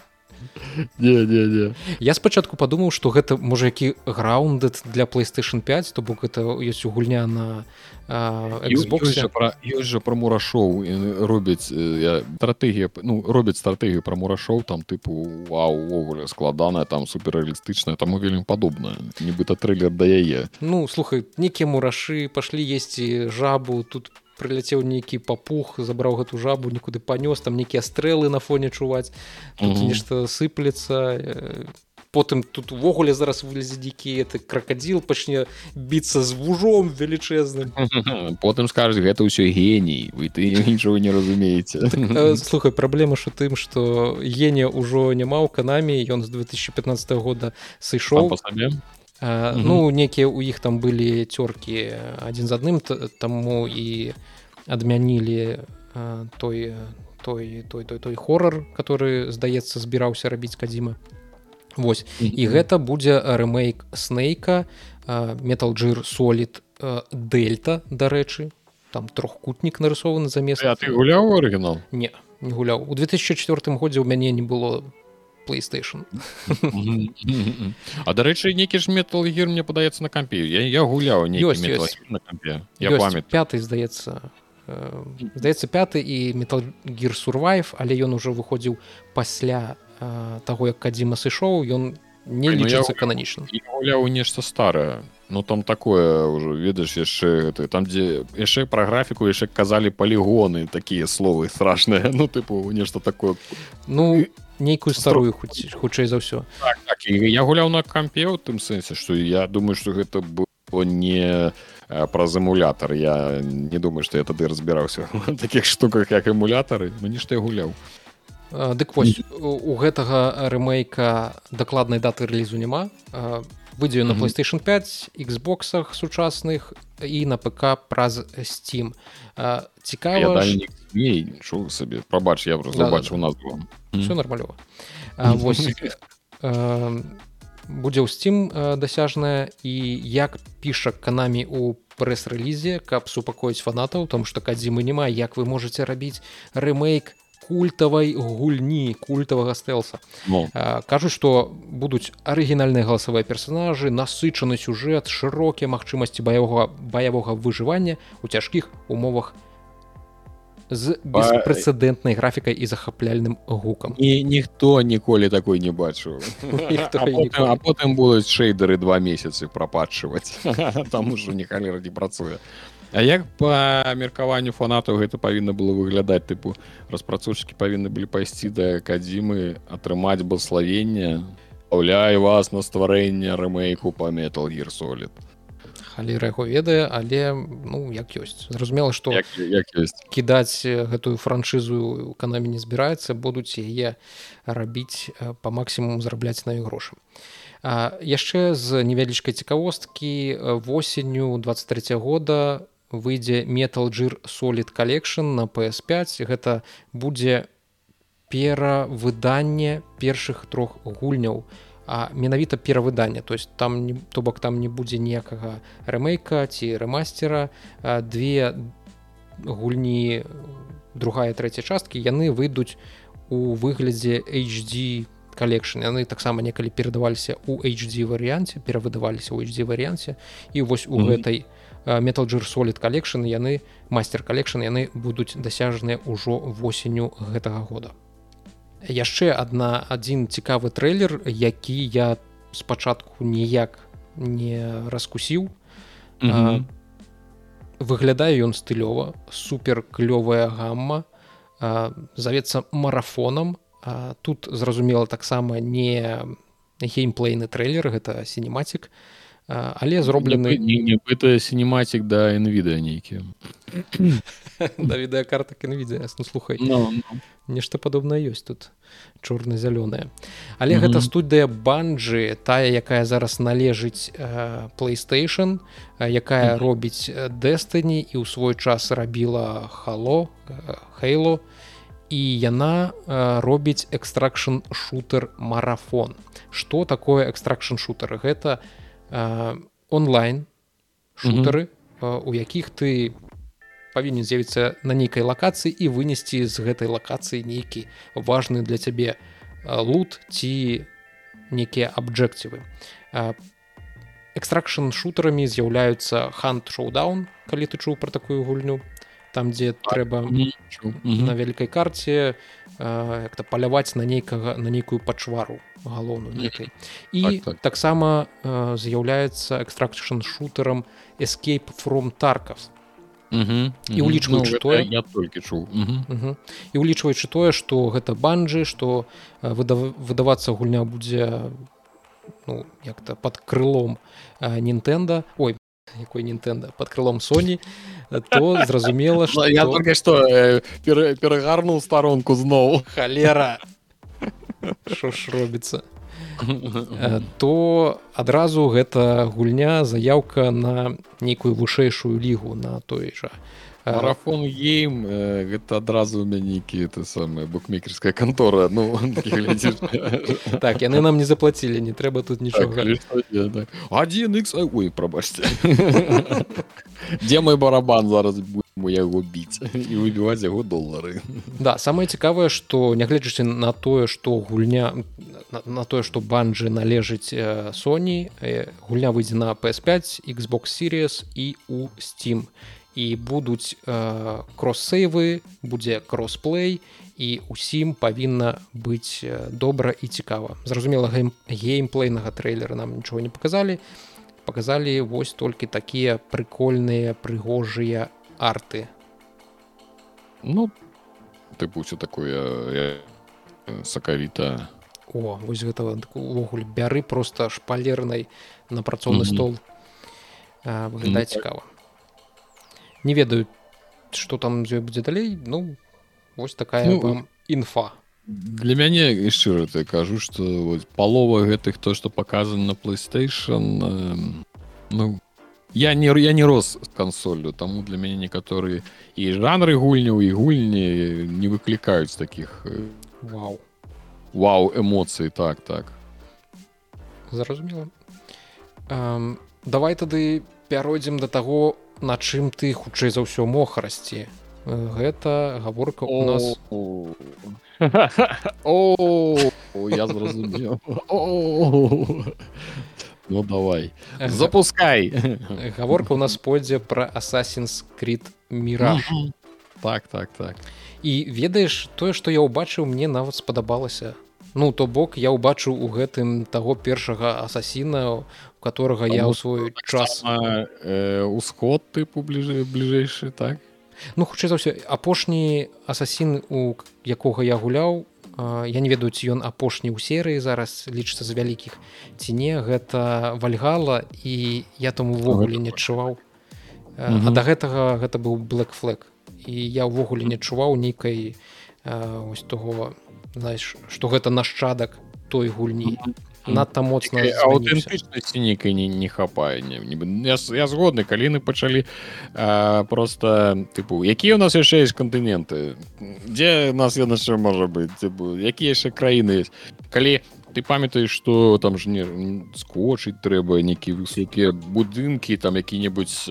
не, не, не. я спачатку падумаў што гэта можа які граундед для playstation 5 то бок это ёсць у гульня на Xbox пра ёсць жа пра мурашоў робяць стратэгія ну робяць стратэгію пра мурашоў там тыпу увогуле складаная там суперрэалістычная таму вельмі падобная. Нібыта трылер да яе. Ну слухай нейкія мурашы пашлі есці жабу тут по прыляцеў нейкі папух забраў гэту жабу нікуды панёс там нейкія стрэлы на фоне чуваць нешта сыплецца. Потым тут увогуле зараз вылезе дзікі это кракадзіл пачне біцца з вужом велічэзным. Потым скажуць гэта ўсё геній вы ты нічого не разумееце так, слухай праблема ж у тым што генія ўжо няма ў канамі ён з 2015 года сышоў Uh, mm -hmm. Ну некія ў іх там былі цёркі адзін з адным таму і адмянілі uh, той той той той той хоррор который здаецца збіраўся рабіць кадзіма Вось. Mm -hmm. і гэта будзе рэмейк снейка металджир солід дельта дарэчы. Там трохкутнік нарысованы замест ты гуляў арыгінал? Не не гуляў. У 2004 годзе ў мяне не было playstation. А дарэчы нейкі ж метал гір мне падаецца на кампе. Я, я гуляў не я памят пятый здаецца здаецца пяты і метал гір сурвайв але ён ужо выходзіў пасля таго як кадзіма сышоў ён не ну, лічыцца кананічна гуляў нешта старае. Ну там такое ўжо ведаеш яшчэ ты там дзе яшчэ пра графіку яшчэ казалі палігоны такія словы страшныя. Ну тыпу нешта такое. Ну нейкую старую хоць хутчэй за ўсё так, так, я гуляў на кампе у тым сэнсе што я думаю што гэта было не праз эмулятар я не думаю што я тады разбіраўся таких штуках як эмулятары мне што я гуляў дык вось у гэтага рэмейка дакладнай даты рэлізу няма. Выйдзе на playstation 5 xбоксах сучасных і на ПК праз steam. Цікава чу сабе прабач я просто забачыў да, назву все нормалёва будзе ў steam дасяжная і як піша канамі у прэс-рэлізе каб супакоіць фанатаў там што кадзімы няма як вы можете рабіць рэмейк культавай гульні культавага стэлса ну. кажуць што будуць арыгінальныя галасавыя персонажы насычаны сюжэт шырокія магчымасці баявога баявога выжывання у цяжкіх умовах з беспрэцэдэнтнай графікай і захапляльным гукам. І ніхто ніколі такой не бачыў. А потым будуць шэйдеры два месяцы прападчваць там ужо не халера не працуе. А як па меркаванню фанатаў гэта павінна было выглядаць? Тыпу распрацоўшчыкі павінны былі пайсці да кадзімы атрымаць блаславення уляю вас на стварэнне рэмейку па метал гір халера яго ведае але ну як ёсць. Зразумела што як, як ёсць. кідаць гэтую франшызу канамі не збіраецца будуць яе рабіць па максімум зарабляць на грошам яшчэ з невялічкай цікавосткі восенню 23 года выйдзе metal Gear solid collection на PS5 гэта будзе перавыданне першых трох гульняў а менавіта перавыданне. То есть там не то бок там не будзе ніякага рэмейка ці рэмастера две гульні другая трэця часткі яны выйдуць у выглядзе HD калекшн. Яны таксама некалі перадаваліся у HD варыянце перавыдаваліся ў HD варыянце. І вось у mm -hmm. гэтай Metal Gear Solid Collection яны мастер калекшн яны будуць дасяжныя ўжо восенню гэтага года яшчэ адна адзін цікавы трэйлер які я спачатку ніяк не раскусіў mm -hmm. выглядае ён стылёва супер клёвая гамма завецца марафонам тут зразумела таксама не геймплейны трэйлер гэта сінематик але зроблены это сінематик да інвіда нейкі да відэакарта інвідзе ну слухай no, no. Нешта падобнае ёсць тут чорна-зялёная але mm -hmm. гэта студыя банджы тая якая зараз належыць э, playstation якая mm -hmm. робіць дэстыні і ў свой час рабіла хало хейло э, і яна э, робіць экстракшн шутер марафон что такое экстракшн шутер гэта э, онлайн шутеры mm -hmm. у якіх ты павінен з'явіцца на нейкай лакацыі і вынесці з гэтай лакацыі нейкі важны для цябе лут ці нейкія абджэкцівы экстракшн шутерамі з'яўляюцца хант шоудаун калі ты чуў пра такую гульню. Там дзе трэба на вялікай карце як-то паляваць на нейкага на нейкую пачвару галоўную некай і таксама з'яўляецца экстракшн шутерам escape from тарков і улічваючы ну, тое я толькі чуў. І улічваючы тое што гэта банджы што выдавацца гульня будзе ну як-то под крылом нінтэнда ой якой нінтэнда под крылом Соні то зразумела что я только что э, перагарнул старонку зноў. Халера! Що ж робіцца то адразу гэта гульня заявка на нейкую вышэйшую лігу на той жа. Марафон ейм гэта адразу у мянікі это самая букмекерская кантора ну так яны нам не заплацілі не трэба тут нічога. Один x ой прабачце. Дзе мой барабан зараз будем яго біць. І выбіваць яго долары да самае цікавае што нягледзячы на тое што гульня на тое што банджы належыць Sony гульня выйдзе на PS5 Xbox series і у steam. І будуць э, кросс-сейвы будзе кроссплей і усім павінна быць добра і цікава. Зразумела гейм геймплейнага трэйлера нам нічого не показалі показалі вось толькі такія прыкольныя прыгожыя арты? Ну тыпу все такое сакавіта о вось гэта увогуле бяры просто шпалернай на працоўны mm -hmm. стол выглядае mm -hmm. цікава. Не ведаю что там ёй будзе далей ну вось такая ну, вам інфа. для мяне шчыра ты кажу что палова гэтых то что показано на playstation э, ну я не я не рос кансолю таму для мяне некаторыя і жанры гульняў і гульні не выклікаюць таких вау. вау эмоцыі так так. Зразумела. Давай тады пяройдзем до таго на чым ты хутчэй за ўсё мог расці. Гэта гаворка у нас я зразумеў ну давай. Запускай. гаворка у нас пойдзе пра асасінс крит мира так так так. І ведаеш тое што я ўбачыў мне нават спадабалася. Ну то бок я ўбачыў у гэтым таго першага асасіна которого я ў свой час усход тыпу бліжэй бліжэйшы так? Ну хутчэй за ўсё апошні асасін у якога я гуляў я не ведаю ці ён апошні ў серыі зараз лічыцца з вялікіх ці не. Гэта вальгала і я там увогуле не адчуваў. А да гэтага гэта быў блэк флэг і я ўвогуле не адчуваў нейкай ось того знаеш што гэта нашчадак той гульні надта моцна аўтэнтычнасці нейкай не, не хапае не, не, я, я згодны каліны пачалі а, просто тыпу якія у нас яшчэ есть кантыненты дзе нас я яшчэ можа быць якія яшчэ краіны есть калі ты памятаеш что там ж не скочыць трэба нейкія высокія будынкі там які-небудзь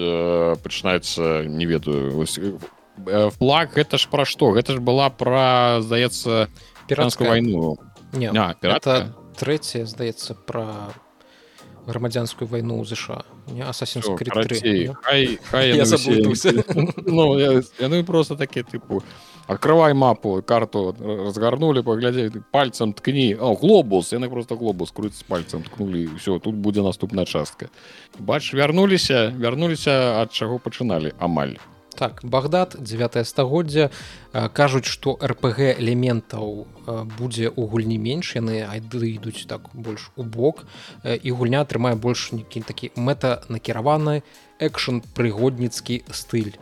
пачынаюцца не ведаю э, флаг гэта ж пра што гэта ж была пра здаецца піранскую вайну не а, это трэцяя здаецца пра грамадзянскую вайну ў ЗША не асасін яны просто такі тыпу открывай мапу карту разгарнули паглядзець пальцам ткні о глобус! Яны просто глобус круць пальцам ткнули все тут будзе наступная частка бач вярнуліся вярнуліся ад чаго пачыналі амаль так багдад 9 стагоддзя кажуць что рпг элементаў будзе у гульні менш яны айды ідуць так больш у бок. І гульня атрымае больш нейкі такі мэта накіраваны экшн прыгодніцкі стыль.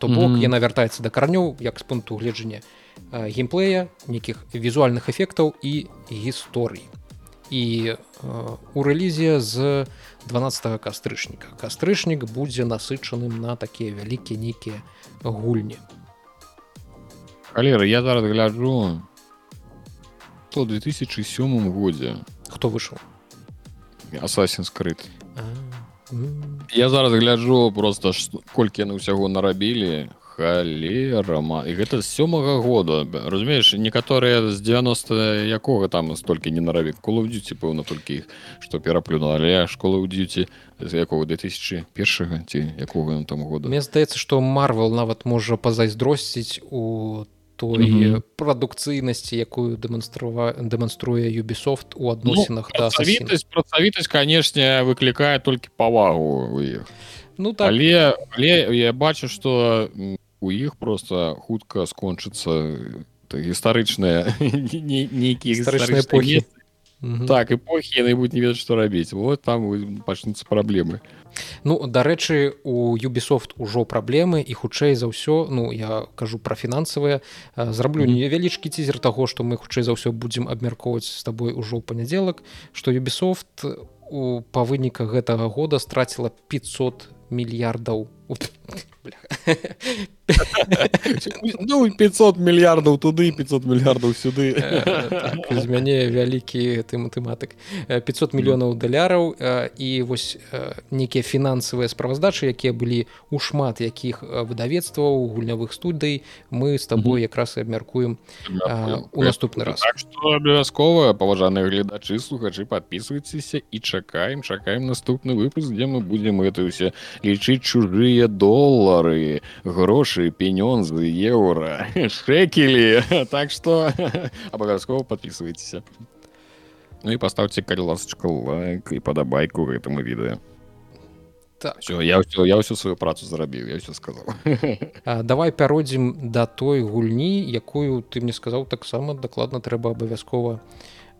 То бок mm -hmm. яна вяртаецца да каранёў як з пункту гледжання геймплея нейкіх візуальных эфектаў і гісторый і у рэлізе з 12 кастрычніка. Кастрычнік будзе насычаным на такія вялікія нейкія гульні. Халеры я зараз гляджу то 2007 годзе. Хто выйшаў? Асасін скрыт я зараз гляджу просто колькі яны ўсяго нарабілі халерама і гэта з сёмага года. Разумееш некаторыя з 90 якога там столькі не наравік колу дзюці пэўна толькі іх што пераплюнула але школы ў дзюці з якога 2001 ці якога там года. Мне здаецца што марвел нават можа пазайздросціць у той mm -hmm. прадукцыйнасці якую дэманструе дэманструе юбісофт у адносінах ну, працавітасць працавітасць канешне выклікае толькі павагу у іх ну так. Але але я бачу что у іх просто хутка скончыцца гістарычныя нейкія гістарычныя эпохі так эпохі яны будуць не ведаць што рабіць. Вот там пачнуцца праблемы. Ну дарэчы у юбісофт ужо праблемы і хутчэй за ўсё ну я кажу пра фінансавыя зраблю невялічкі цізер таго што мы хутчэй за ўсё будзем абмяркоўваць з табой ужо ў панядзелак што юбісофт у па выніках гэтага года страціла 500 мільярдаў ну 500 мільярдаў туды 500 мільярдаў сюды. Так, з мяне вялікі ты матэматык 500 мільёнаў даляраў і вось нейкія фінансавыя справаздачы якія былі у шмат якіх выдавецтваў гульнявых студый мы з табой якраз і абмяркуем у наступны раз. Так абавязкова паважаныя гледачы слухачы подписывайтеся і чакаем чакаем наступны выпуск дзе мы будзем это ўсе лічыць чужыя долары грошы пенёнзы еўра шекелі так что абавязкова подписывайтеся Ну і поставьте калі ласочка лайк і падабайку гэтаму відэа так. Всё, я ўсё, я ўсю сваю працу зарабіў я все сказал. А, давай пяродзім да той гульні якую ты мне сказаў таксама дакладна трэба абавязкова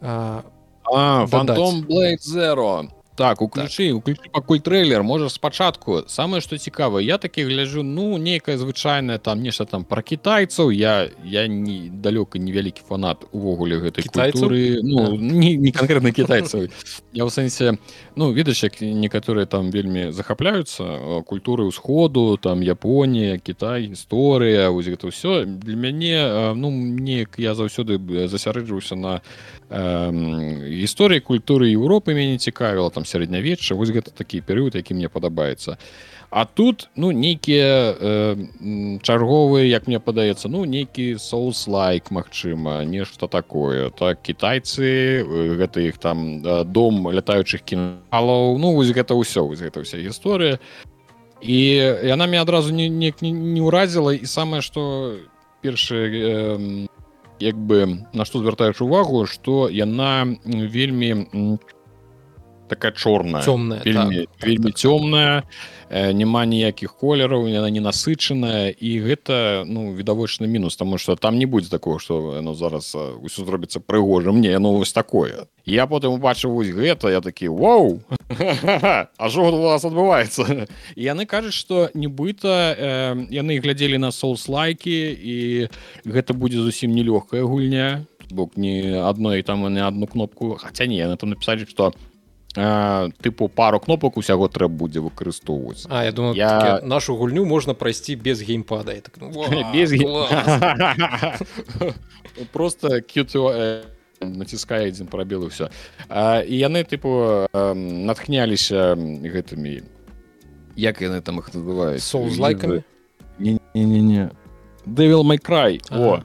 фантом zero так уключы так. уключы пакуль трейлер можа спачатку. Самае што цікава я такі гляжу ну нейкая звычайная там нешта там пра кітайцаў. Я я не далёка невялікі фанат увогуле гэтай культуры. Ну не, не канкрэтна кітайцаў. Я ў сэнсе ну ведаеш як некаторыя там вельмі захапляюцца культуры ўсходу там Японія Кітай гісторыя вось гэта ўсё. Для мяне ну неяк я заўсёды засярэджваўся на гісторыі культуры Еўропы мяне цікавіла там сярэднявечча вось гэта такі перыяд які мне падабаецца А тут ну нейкія э, чарговыя як мне падаецца ну нейкі соус лайк Мачыма нешта такое. Так кітайцы гэта іх там дом лятаючых кіналаў ну вось гэта ўсё вось гэта вся гісторыя і яна мне адразу не, не, не ўразіла і самае што першы э, як бы на што звяртаеш увагу што яна вельмі такая чорная цёмная вельмі, так, вельмі так, цёмная э, няма ніякіх колераў яна не насычаная і гэта ну відавочны мінус тому что там не будзе такого что оно зараз ўсё зробіцца прыгожым мне ну вось такое. Я потым убачыў вось гэта я такі вау а жо у вас адбываецца? Яны кажуць что нібыта э, яны глядзелі на соус лайки і гэта будзе зусім нелёгкая гульня. Бок не адной там не одну кнопку. Хаця не на там напісалі что тыпу пару кнопак усяго трэба будзе выкарыстоўваць А я думаю я... нашу гульню можна прайсці без геймпада. Так, ну, без просто націскае адзін прабел все і яны тыпу натхняліся гэтымі як яны там их называюць соус лайкамі не не не Devil May Cry. Ага. о.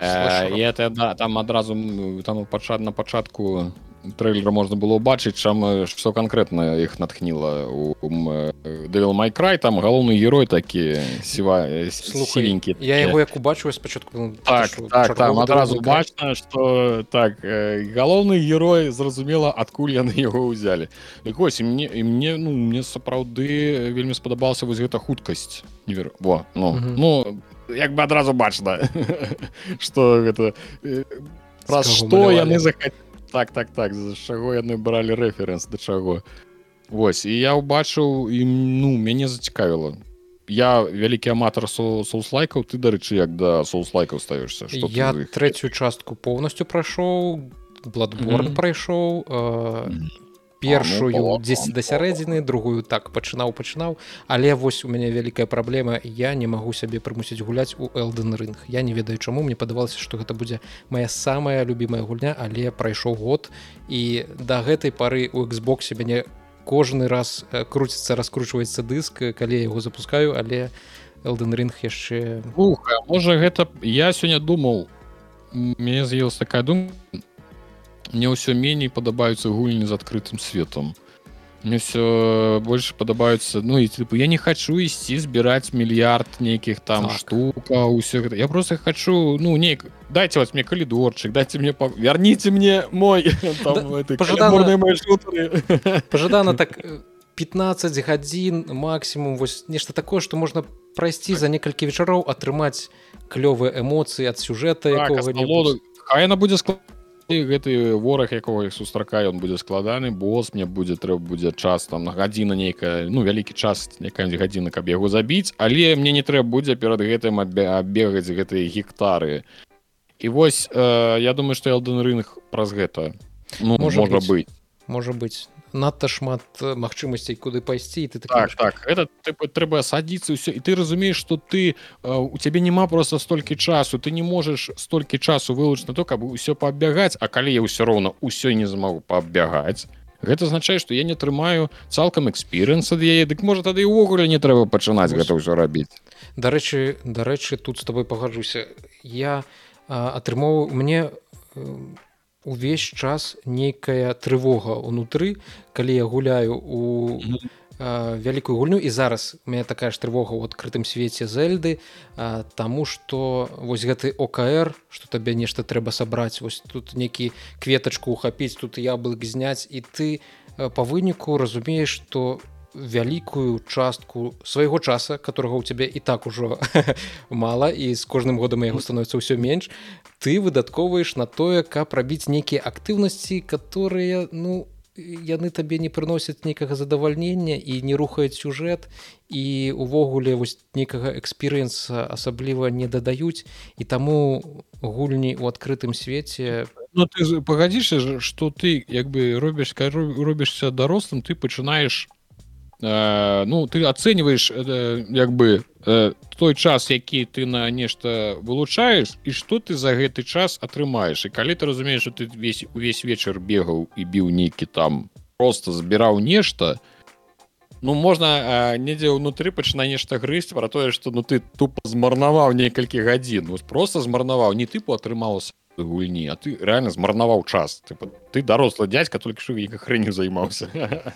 Э, і это да там адразу там пачат на пачатку трейлера можна было ўбачыць чам што канкрэтна іх натхніла у Devil May Cry там галоўны герой такі сіва с- Слухай, сівенькі я яго як убачыў спачатку ну, так так там адразу бачна што так галоўны герой зразумела адкуль яны яго ўзялі і вось і мне і мне ну мне сапраўды вельмі спадабалася вось гэта хуткасць не веру во ну Мгм. ну як бы адразу бачна што гэта праз што яны захацелі так так так з чаго яны бралі рэферэнс да чаго Вось і я ўбачыў і ну мяне зацікавіла я вялікі аматар со соуслайкаў ты дарэчы як да соуслайкаў ставішся Што ты я іх? трэцюю частку поўнасцю прайшоў бладборн Мгм. прайшоў э, Мгм. Першую ну, дзесь да сярэдзіны другую так пачынаў пачынаў. Але вось у мяне вялікая праблема я не магу сябе прымусіць гуляць у элден рынг я не ведаю чаму. Мне падавалася што гэта будзе моя самая любимая гульня але прайшоў год і да гэтай пары у Xбосе мяне кожны раз э, круціцца раскручваецца дыск калі я яго запускаю але элден рынг яшчэ а можа гэта я сёння думаў мне з'явілася такая думка мне ўсё меней падабаюцца гульні з адкрытым светом мне все больш падабаюцца ну і тыпу я не хачу ісці збіраць мільярд нейкіх там Так. штука ўсё гэта я просто хочу ну нейк дайте вас мне калідорчык дайте мне па... вярніце мне мой там, Да, мои шутары. пажадана так э, 15 гадзін максімум вось нешта такое што можна прайсці за некалькі вечароў атрымаць клёвыя эмоцыі ад сюжэта Так, якога асалоду. хай яна будзе склад гэты вораг якого іх сустракае ён будзе складаны босс мне будзе трэба будзе час там на гадзіна нейкая ну вялікі час якая гадзіна каб яго забіць але мне не трэба будзе перад гэтым абегаць гэтыя гектары. І вось э, я думаю што элден рынг праз гэта ну, Можа можа, можа быць. быць. Можа быць надта шмат э, магчымасцей куды пайсці і ты такі так так. Это тыпу, трэба садіцца ўсё. І ты разумееш что ты э, у цябе няма просто столькі часу. Ты не можаш столькі часу вылучыць на то каб усё паабягаць А калі я ўсё роўна ўсё не змагу паабягаць гэта азначае што я не атрымаю цалкам экспірэнс ад яе. Дык можа тады і ўвогуле не трэба пачынаць гэта ўсё рабіць. Дарэчы дарэчы тут з тобой пагаджуся. Я а, атрымоўваю мне э, увесь час нейкая трывога унутры калі я гуляю у а, вялікую гульню. І зараз у меня такая ж трывога ў адкрытым свеце зельды а, таму што вось гэты окр што табе нешта трэба сабраць вось тут некі кветачку ухапіць тут яблык зняць і ты э, па выніку разумееш што вялікую частку свайго часа которого у цябе і так ужо мала і з кожным годам яго становіцца ўсё менш ты выдаткоўваеш на тое каб рабіць нейкія актыўнасці которые ну яны табе не прыносяць нейкага задавальнення і не рухаюць сюжэт і увогуле вось нейкага экспірыенса асабліва не дадаюць і таму гульні ў адкрытым свеце. Ну ты ж пагадзішся ж што ты як бы робіш робішся дарослым ты пачынаеш э, ну ты ацэньваеш э, як бы э, той час які ты на нешта вылучаеш і што ты за гэты час атрымаеш і калі ты разумееш что ты весь увесь вечар бегаў і біў нейкі там просто збіраў нешта ну можна э, недзе ўнутры пачына нешта грызць пра тое што ну ты тупо змарнаваў некалькі гадзін. Ну, просто змарнаваў. Не тыпу атрымалася гульні а ты реально змарнаваў час. Ты, ты дарослы дядька толькі як хрэню займаўся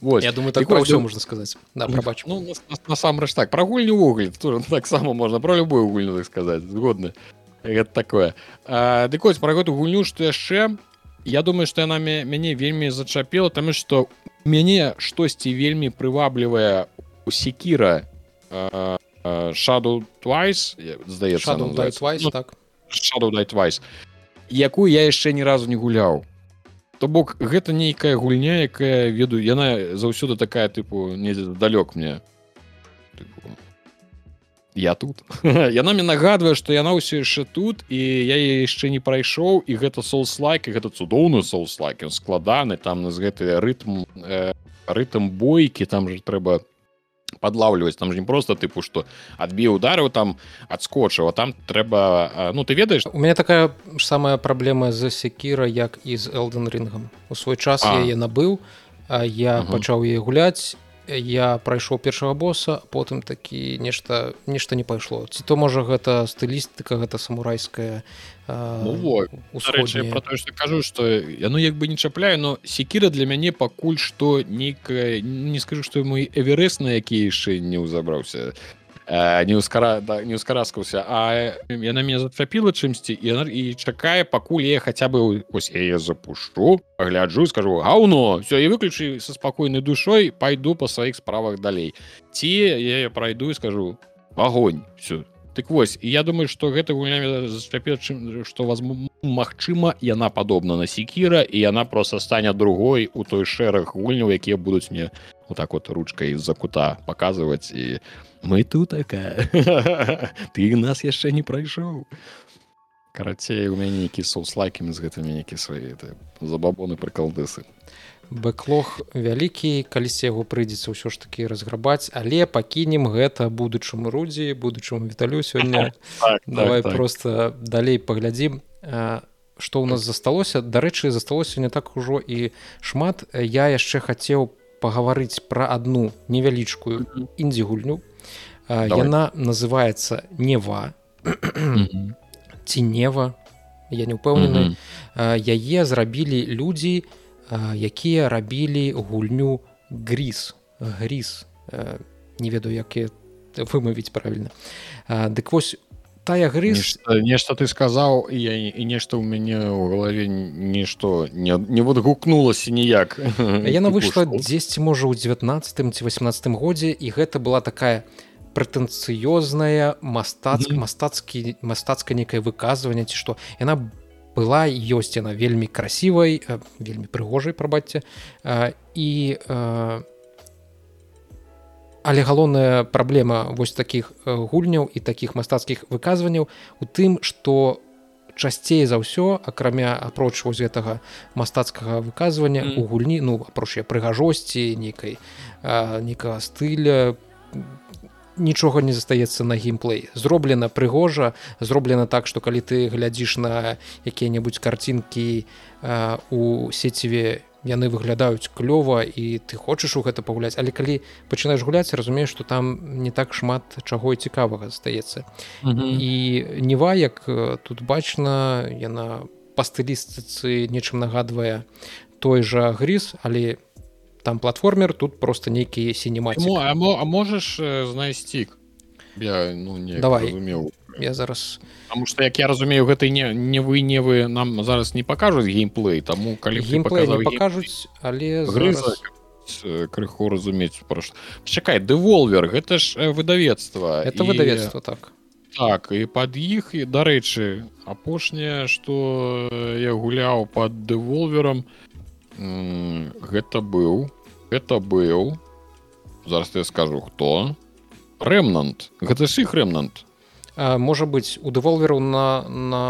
Вось. я думаю Так так про ўсё ну, можна сказаць да прабач Ну, нас- нас- насамрэч так. Про гульню тоже таксама можна про любую гульню так сказаць згодны гэта такое. А, дык вось пра гэту гульню што яшчэ я думаю што яна мя- мяне вельмі зачапіла таму што мяне штосьці вельмі прываблівае у секіра shadow twice здаецца Shadow она Die называецца. Twice, Ну, так Shadow Twice. Якую я яшчэ ні разу не гуляў то бок гэта нейкая гульня якая ведаю яна заўсёды такая тыпу недзе далёк мне. Тыпу, я тут. Яна мне нагадвае што яна ўсё яшчэ тут і я яшчэ не прайшоў і гэта соуслайк і гэта цудоўны соуслайк ён складаны там з гэты рытм э, рытм бойкі там же трэба подлавліваць там же не просто тыпу што адбіў ударыў там адскочыў там трэба ну ты ведаеш у меня такая ж самая праблема з секіра як і з элден рынгам у свой час А. я яе набыў а я Мгм. пачаў яе гуляць я прайшоў першага боса потым такі нешта нешта не пайшло. Ці то можа гэта стылістыка гэта самурайская ну, про то что кажу что яно як бы не чапляю но секіра для мяне пакуль что нейкая не скажу что мой эверест на які яшчэ не ўзабраўся не ускара да, не ускараскаўся а яна меня зацапіла чымсьці і і чакае пакуль я хаця бы ось я запушу пагляджу скажу гаўно все і выключы со спакойнай душой пайду по сваіх справах далей ці я пройду і скажу огоньнь все так вось я думаю что гэта зацяпе что вас Мачыма яна падобна на секіра і яна просто стане другой у той шэраг гульняў якія будуць мне вот так вот ручкой з-за кута показывать і мы тут такая ты нас яшчэ не прайшоў карацей у мяне нейкі соуслайкамі з гэтымі нейкі свае забабоны прыкалдысы бэклог вялікі калісьці яго прыйдзецца ўсё ж таки разграбаць але пакінем гэта будучаму рудзі будучаму віталю сёння. Так, давай так, так. просто далей паглядзім што ў нас засталося. Дарэчы засталося не так ужо і шмат. Я яшчэ хацеў пагаварыць пра адну невялічкую індзі гульню яна называется нева. Ці нева? Я не ўпэўнены. Яе зрабілі людзі якія рабілі гульню грис грис не ведаю як вымавіць правільна дык вось тая грыш нешта ты сказаў я і нешта ў мяне ў галаве нішто не, не вот гукнулася ніяк яна выйшла дзесьці можа ў 19 ці 18 годзе і гэта была такая прэтэнцыёзная мастацк мастацкі мастацкае некае выказванне ці што. Яна была ёсць яна вельмі красивай вельмі прыгожай прабачце і але галоўная праблема вось таких гульняў і таких мастацкіх выказванняў у тым что часцей за ўсё акрамя апроч вось гэтага мастацкага выказвання mm. у гульні ну апроч прыгажосці нейкай некага стыля нічога не застаецца на геймплей зроблена прыгожа зроблена так что калі ты глядзіш на якія-небудзь карцінкі у сеціве яны выглядаюць клёва і ты хочаш у гэта пагуляць. Але калі пачынаеш гуляць разумееш что там не так шмат чаго і цікавага застаецца. Mm -hmm. і нева як тут бачна яна па стылістыцы нечым нагадвае той жа грыз але там платформер тут просто нейкія сінемаці а, а можаш знайсці я ну, давай. разумеў я зараз. Потому что як я разумею гэтай не не вы не вы нам зараз не покажуць геймплей тому калі геймплей покажуць але зараз... крыху разумець просто чакай дэволвер гэта ж выдавецтва это і... выдавецтва так. Так і под іх і дарэчы апошняе что я гуляў под дэволвером гэта быў это быў зараз я скажу хто? Рэмнант. Гэта ж іх рэмнант. Можа быць у дэволверу на на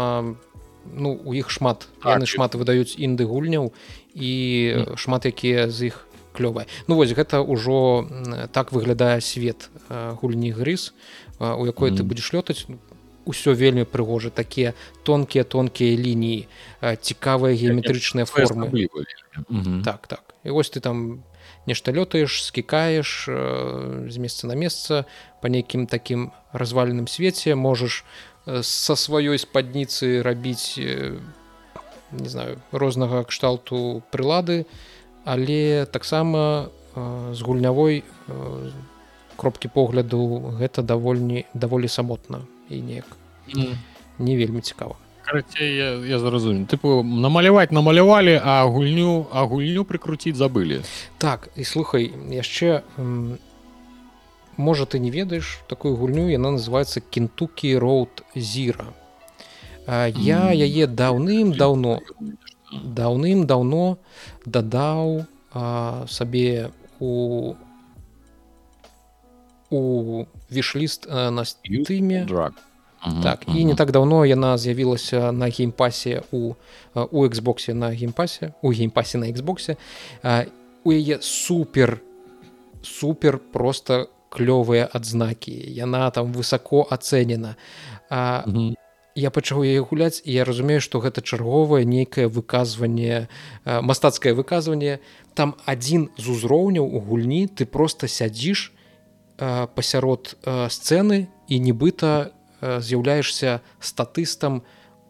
ну у іх шмат. Так, яны шмат выдаюць інды гульняў і mm. шмат якія з іх клёвыя. Ну вось гэта ўжо так выглядае свет гульні грыз у якой mm. ты будзеш лётаць ўсё вельмі прыгожа такія тонкія тонкія лініі цікавыя геаметрычныя формы. так так. І вось ты там нешта лётаеш скікаеш з месца на месца по нейкім такім разваленым свеце можаш са сваёй спадніцы рабіць не знаю рознага кшталту прылады але таксама з гульнявой кропкі погляду гэта давольні даволі самотна і неяк. Mm. не вельмі цікава. Карацей я, я зразумею тыпу намаляваць намалявалі а гульню а гульню прыкруціць забылі. Так і слухай яшчэ можа ты не ведаеш такую гульню яна называется кентукі роуд зіра я яе даўным-даўно даўным-даўно дадаў сабе у у вішліст на стыме драк так і не так давно яна з'явілася на геймпасе у у Xбосе на геймпасе у геймпасе на Xбосе у яе супер супер просто клёвыя адзнакі яна там высоко ацэнена я пачаў яе гуляць і я разумею што гэта чарговае нейкае выказванне мастацкае выказванне. Там адзін з узроўняў у гульні ты просто сядзіш пасярод сцэны і нібыта з'яўляешься статыстам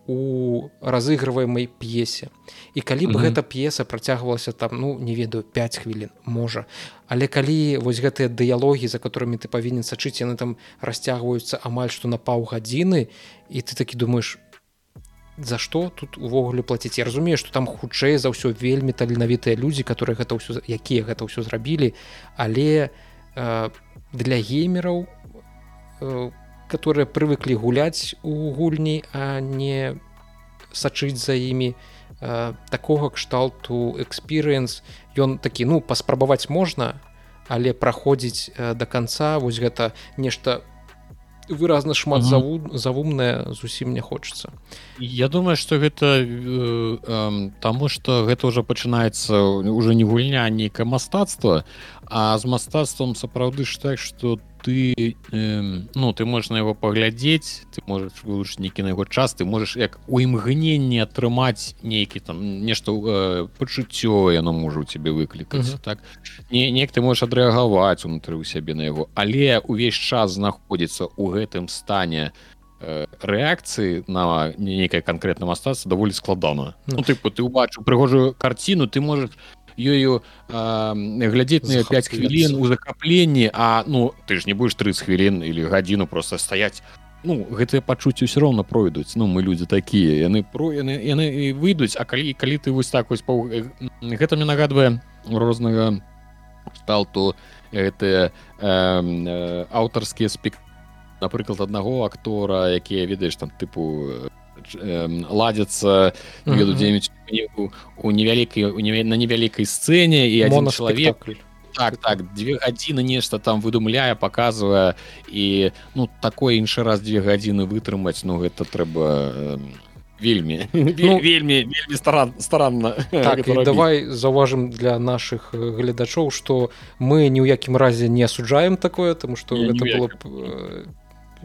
у разыгрываемай п'есе. І калі бы гэта п'еса працягвалася там ну не ведаю 5 хвілін можа. Але калі вось гэтыя дыялогі за которыми ты павінен сачыць яны там расцягваюцца амаль што на паўгадзіны і ты такі думаешь за што тут увогуле плаціць? Я разумею што там хутчэй за ўсё вельмі таленавітыя людзі которые гэта ўсё якія гэта ўсё зрабілі але э, для геймераў э, которые прывыклі гуляць у гульні а не сачыць за імі такога кшталту экспірыенс ён такі ну паспрабаваць можна але праходзіць до конца. Вось гэта нешта выразна шмат -hmm. заву завумная зусім не хочется Я думаю что гэта э, э, таму что гэта уже пачынаецца уже не гульня нейкае мастацтва а з мастацтвам сапраўды ж так что ты э, ну ты можешь на его паглядзець ты можешь вылучыць нейкі на яго час ты можешь як у імгненні атрымаць нейкі там нешта э, пачуццё яно можа у тебе выклікаць uh -huh. так не неяк ты можешь адрэагаваць унутры у сябе на яго але увесь час знаходзіцца у гэтым стане э, рэакцыі на нейкае канкрэтна мастацтва даволі складана uh -huh. ну тыпу ты убачыў прыгожую карціну ты можешь ёю глядзець на 5 хвілін у захапленні А ну ты ж не будешь 30 хвілін или гадзіну просто стаять ну гэтыя пачуцці ўсё роўна пройдуць. Ну мы людзі такія яны про яны яны выйдуць А калі калі ты вось так вось пау... гэта мне нагадвае рознага сталту гэтыя э, аўтарскія спек напрыклад аднаго актора якія ведаеш там тыпу ладзяцца веду дзе-нибудь у невялікай на невялікай сцэне і один чалавек так так две гадзіны нешта там выдумляе показывае і ну такое іншы раз две гадзіны вытрымаць ну гэта трэба вельмі ну, вельмі вельмі старан старанна так, давай заўважым для наших гледачоў что мы ні ў якім разе не асуджаем такое тому что это было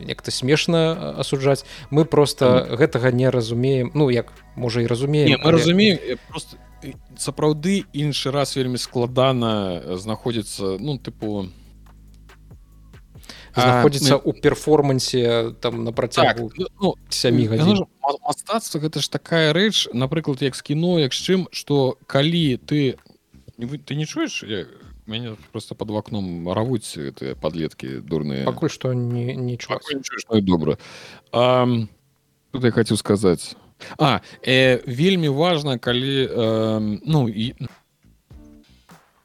як-то смешна асуджаць. Мы просто mm. гэтага не разумеем. Ну як можа і разумеем мы але... разумеем просто сапраўды іншы раз вельмі складана знаходзіцца ну тыпу знаходзіцца у мы... перформансе там на працягу так, ну, сямі гадзін. мастацтва гэта ж такая рэч напрыклад як з кіно як з чым что калі ты ты не чуеш мяне просто под вакном равуць это подлетки дурные. Пакуль что не ничего добра тут я хочу сказать. А э, вельмі важно калі э, ну і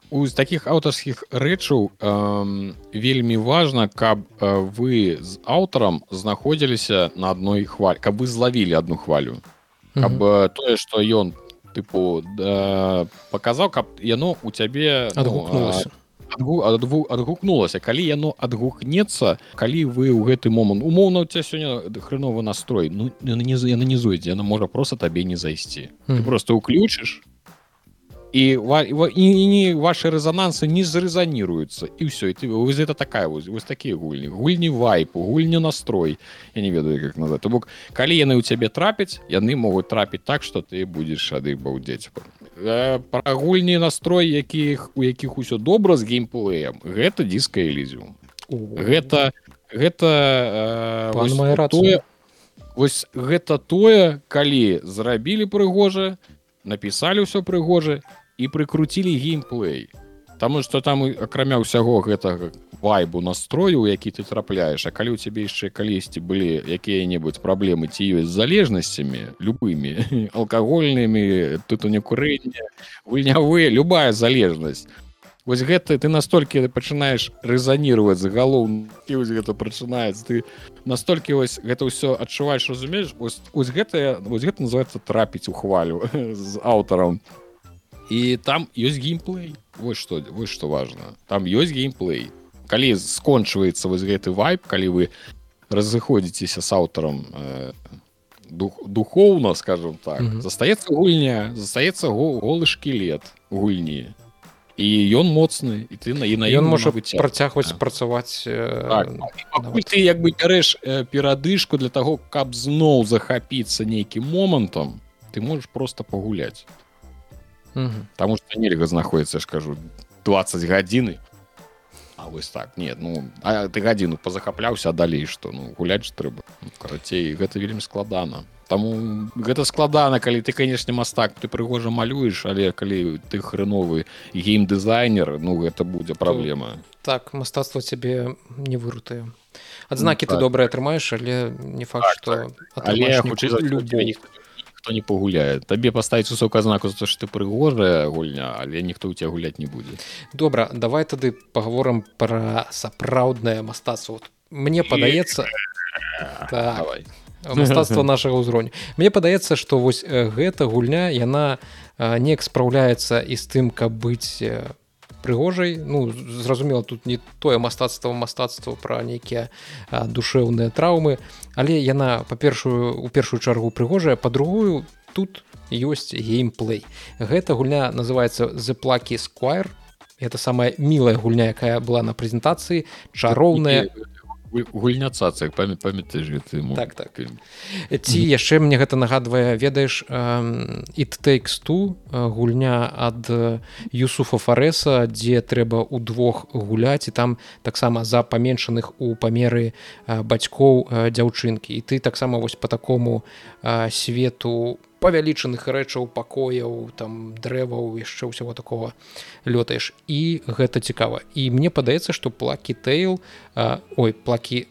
у таких аўтарскіх рэчаў э, вельмі важно каб э, вы з аўтарам знаходзіліся на адной хваль каб вы злавілі одну хвалю. Каб mm -hmm. тое что ён там тыпу да, паказаў каб яно у цябе адгукнулася ну, адгу, адгукнулася калі яно адгукнецца калі вы ў гэты момант умоўна у тебя сёння хреновы настрой ну яны не яны не зойдзе яна можа просто табе не зайсці mm. просто уключыш і, і не ваши резонансы не зрэзаніруюцца і все і ты вось это такая вось вось такія гульні гульні вайпу гульню настрой. Я не ведаю как назад то бок калі яны ў цябе трапяць яны могуць трапіць так что ты будешь ады баўдзець э, пра гульні настрой якіх у якіх усё добра з геймплеем гэта диска элізіум гэта гэта э, моя рацыя Вось гэта тое калі зрабілі прыгожа напісалі ўсё прыгожа і прыкруцілі геймплей. Таму что там акрамя ўсяго гэтага вайбу настрою які ты трапляеш А калі у цябе яшчэ калісьці былі якія-небудзь праблемы ці ёсць залежнасцямі любымі алкагольнымі тут у некурэння гульнявыя любая залежнасць. Вось гэта ты настолькі пачынаеш рэзанировать за галоў і вось гэта прачынаецца ты настолькі вось гэта ўсё адчуваеш разумееш? Ось, ось гэта вось гэта называется трапіць у хвалю з аўтарам і там ёсць геймплей вось что вось что важно там ёсць геймплей калі скончваецца вось гэты вайп калі вы разыходзіцеся с аўтарам э, дух духоўна скажем так mm -hmm. застаецца гульня застаецца голы шкілет гульні і ён моцны і ты на і на ён можа выцягваць. працягваць Так. працаваць э, Так. Пакуль ты як бы бярэш э, перадышку для таго каб зноў захапіцца нейкім момантам ты можаш просто пагуляць мгм. Таму што нельга знаходіцца ж кажу 20 гадзіны А вось так нет ну а ты гадзіну пазахапляўся далей што ну гуляць трэба Ну, карацей гэта вельмі складана Таму гэта складана калі ты канешне мастак ты прыгожа малюеш але калі ты хреновы геймдызайнер ну гэта будзе праблема так мастацтва цябе не вырутае адзнакі Ну, ты так. добра атрымаеш але не факт Так, што але хутчэй ніку- за ўсё, любоў. цябе ніхто, ніхто не пагуляе. Табе паставіць высокую знаку за то што ты прыгожая гульня але ніхто ў цябе гуляць не будзе. Добра давай тады паговорам пра сапраўднае мастацтва. Вот мне падаецца так, давай. мастацтва нашага ўзроўню. Мне падаецца што вось гэта гульня яна неяк спраўляецца і з тым каб быць прыгожай. Ну зразумела тут не тое мастацтва мастацтва пра нейкія душэўныя траўмы. Але яна па-першую у першую чаргу прыгожая па-другую тут ёсць геймплей гэта гульня называется the плакі squire. Это самая мілая гульня якая была на прэзентацыі. Чароўная гульня цацак памят памятаеш гэты Так, так. ці яшчэ мне гэта нагадвае ведаеш it takes two э, гульня ад э, юсуфа фареса дзе трэба удвох гуляць і там таксама за паменшаных у памеры э, бацькоў дзяўчынкі і ты таксама вось по такому свету павялічаных рэчаў пакояў там дрэваў яшчэ ўсяго такого лётаеш. І гэта цікава. І мне падаецца што плакі тейл э, ой плакі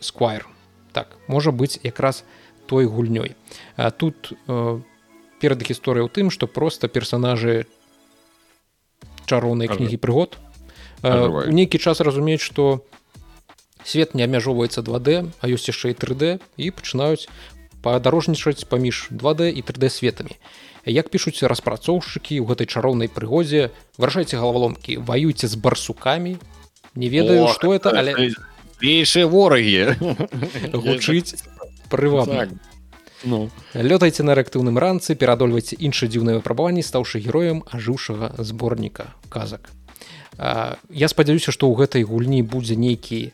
сквайр так можа быць якраз той гульнёй. А тут э, перад гісторыя ў тым што просто персонажы чароўнай кнігі прыгод. У нейкі час разумеюць што свет не абмяжоўваецца 2D а ёсць яшчэ і 3D і пачынаюць падарожнічаць паміж 2D і 3D светамі. Як пішуць распрацоўшчыкі ў гэтай чароўнай прыгодзе вырашайце галаваломкі ваюйце з барсукамі. Не ведаю Ох, што это але злейшыя ворагі. гучыць прывабна. Так. ну. Лётайце на рэактыўным ранцы перадольвайце іншыя дзіўныя выпрабаванні стаўшы героем ажыўшага зборніка казак. А, я спадзяюся што ў гэтай гульні будзе нейкі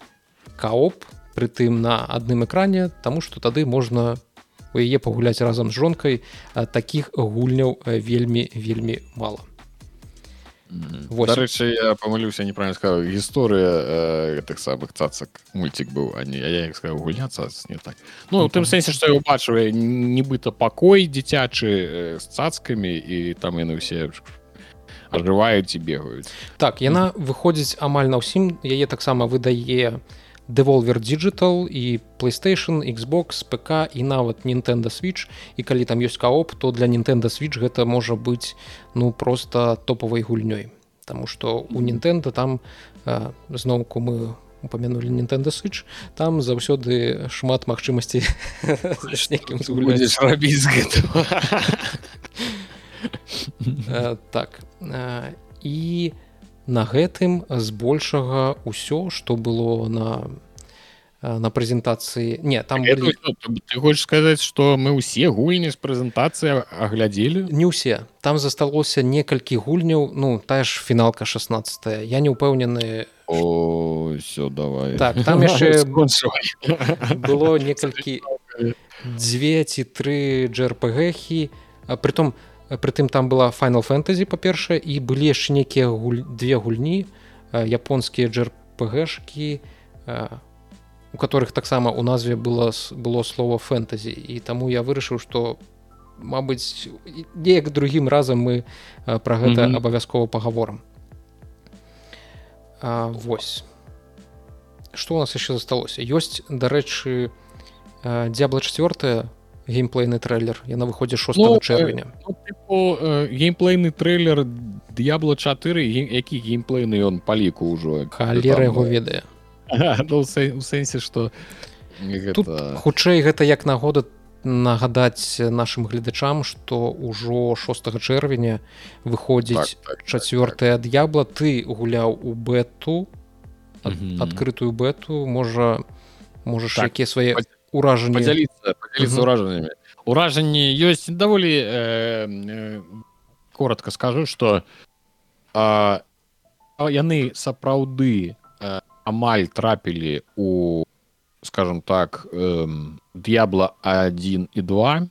каоп прытым на адным экране таму што тады можна у яе пагуляць разам з жонкай а такіх гульняў вельмі вельмі мала. Вось. дарэчы я памыліўся неправильно сказал гісторыя э, гэтых самых цацак мульцік быў а не я як сказал гульня цац не так. Ну у тым сэнсе што я убачыў я нібыта пакой дзіцячы э, з цацкамі і там яны ўсе ажываюць і бегаюць. Так яна выходзіць амаль на ўсім яе таксама выдае Devolver Digital і PlayStation, Xbox, ПК і нават Nintendo Switch. І калі там ёсць каоп, то для Nintendo Switch гэта можа быць ну просто топавай гульнёй. Таму што у Nintendo там э, зноўку мы упомянули Nintendo Switch там заўсёды шмат магчымасцей рабіць так. І на гэтым збольшага ўсё што было на э, на прэзентацыі. Не там былі ты- хочаш сказаць што мы ўсе гульні з прэзентацыі аглядзелі? Не ўсе. Там засталося некалькі гульняў ну тая ж фіналка 16 я не ўпэўнены о все давай. Так, там яшчэ было некалькі дзве ці тры джрпгхі притом прытым там была final фэнтазі па-першае і былі яшчэ нейкія гуль... две гульні а, японскія джрпгшкі у которых таксама у назве было было слово фэнтазі і таму я вырашыў што Мабыць неяк другім разам мы пра гэта Мгм. абавязкова пагаворам. А, Вось. Что у нас яшчэ засталося? Ёсць дарэчы дзябла 4 геймплейны трейлер яна выходзіць 6 Ну, э, чэрвеня Ну, типу, э, геймплейны трейлер Diablo 4 ге- які геймплейны ён па ліку ўжо халера яго ведае ну, у сэ- у сэнсе што тут гэта... хутчэй гэта як нагода нагадаць нашим гледачам што ўжо 6 чэрвеня выходзіць так, чацвёртая д'ябла ты гуляў у бэту ад- Мгм. адкрытую бэту можа можаш Так, якія свае уражанні подзяліцца подзяліцца Мгм. ўражаннямі уражанні ёсць даволі э, э, коротко скажу что а, яны сапраўды э, амаль трапілі у скажем так д'ябла 1 і 2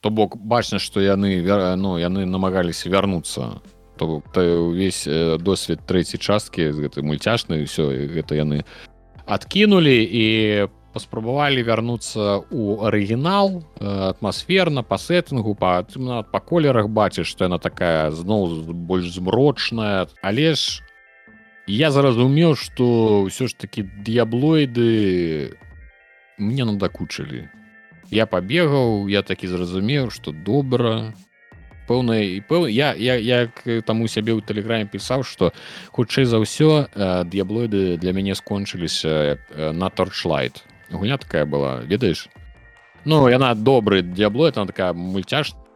то бок бачна што яны ну яны намагаліся вярнуцца то бок увесь досвед трэцяй часткі з гэтай мульцяшнай ўсё гэта яны адкінулі і паспрабавалі вярнуцца у арыгінал атмасферна па сеттынгу па па колерах бачыш што яна такая зноў больш змрочная. Але ж я зразумеў что ўсё ж таки д'яблоiды мне надакучылі. Я пабегаў я такі зразумеў что добра. Пэўна і пэў я я як там у сябе ў тэлеграме пісаў что хутчэй за ўсё д'яблоiды для мяне скончыліся на торчлайт гуня такая была ведаеш Ну яна добры д'ябло там такая мульцяшная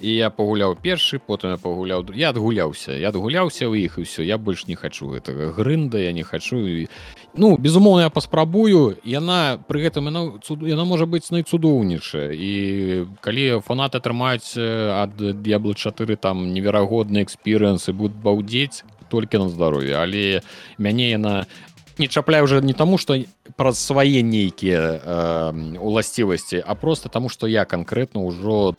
і я пагуляў першы потым я пагуляў я адгуляўся я адгуляўся ў іх і все я больш не хачу гэтага грында я не хачу і... ну безумоўна я паспрабую яна пры гэтым яна цуд... яна можа быць найцудоўнейшая. І калі фанаты атрымаюць ад д'яблы 4 там неверагодны экспірыенсы будуць баўдзець толькі на здароўе. Але мяне яна не чапляю уже не таму что праз свае нейкія э, уласцівасці а просто таму что я конкретно ўжо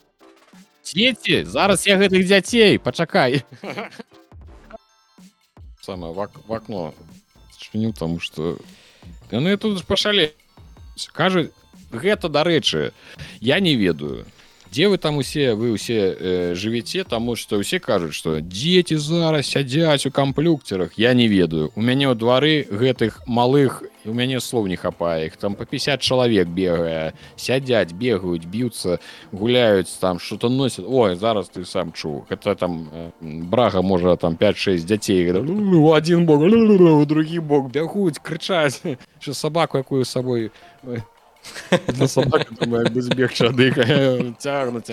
дзеці зараз я гэтых дзяцей пачакай. Самое в окно чыню тому что яны тут пашале кажуць гэта дарэчы я не ведаю дзе вы там усе? Вы усе э, жывеце таму што ўсе кажуць што дзеці зараз сядзяць у камплюкцерах я не ведаю. У мяне ў двары гэтых малых у мяне слоў не хапае. Іх там по 50 чалавек бегае. Сядзяць бегаюць б'юцца гуляюць там что-то носят Ой зараз ты сам чуў. Это там э, брага можа там 5-6 дзяцей. У один бок у другі бок бягуць крычаць що сабаку якую з сабой э, збег цягнуць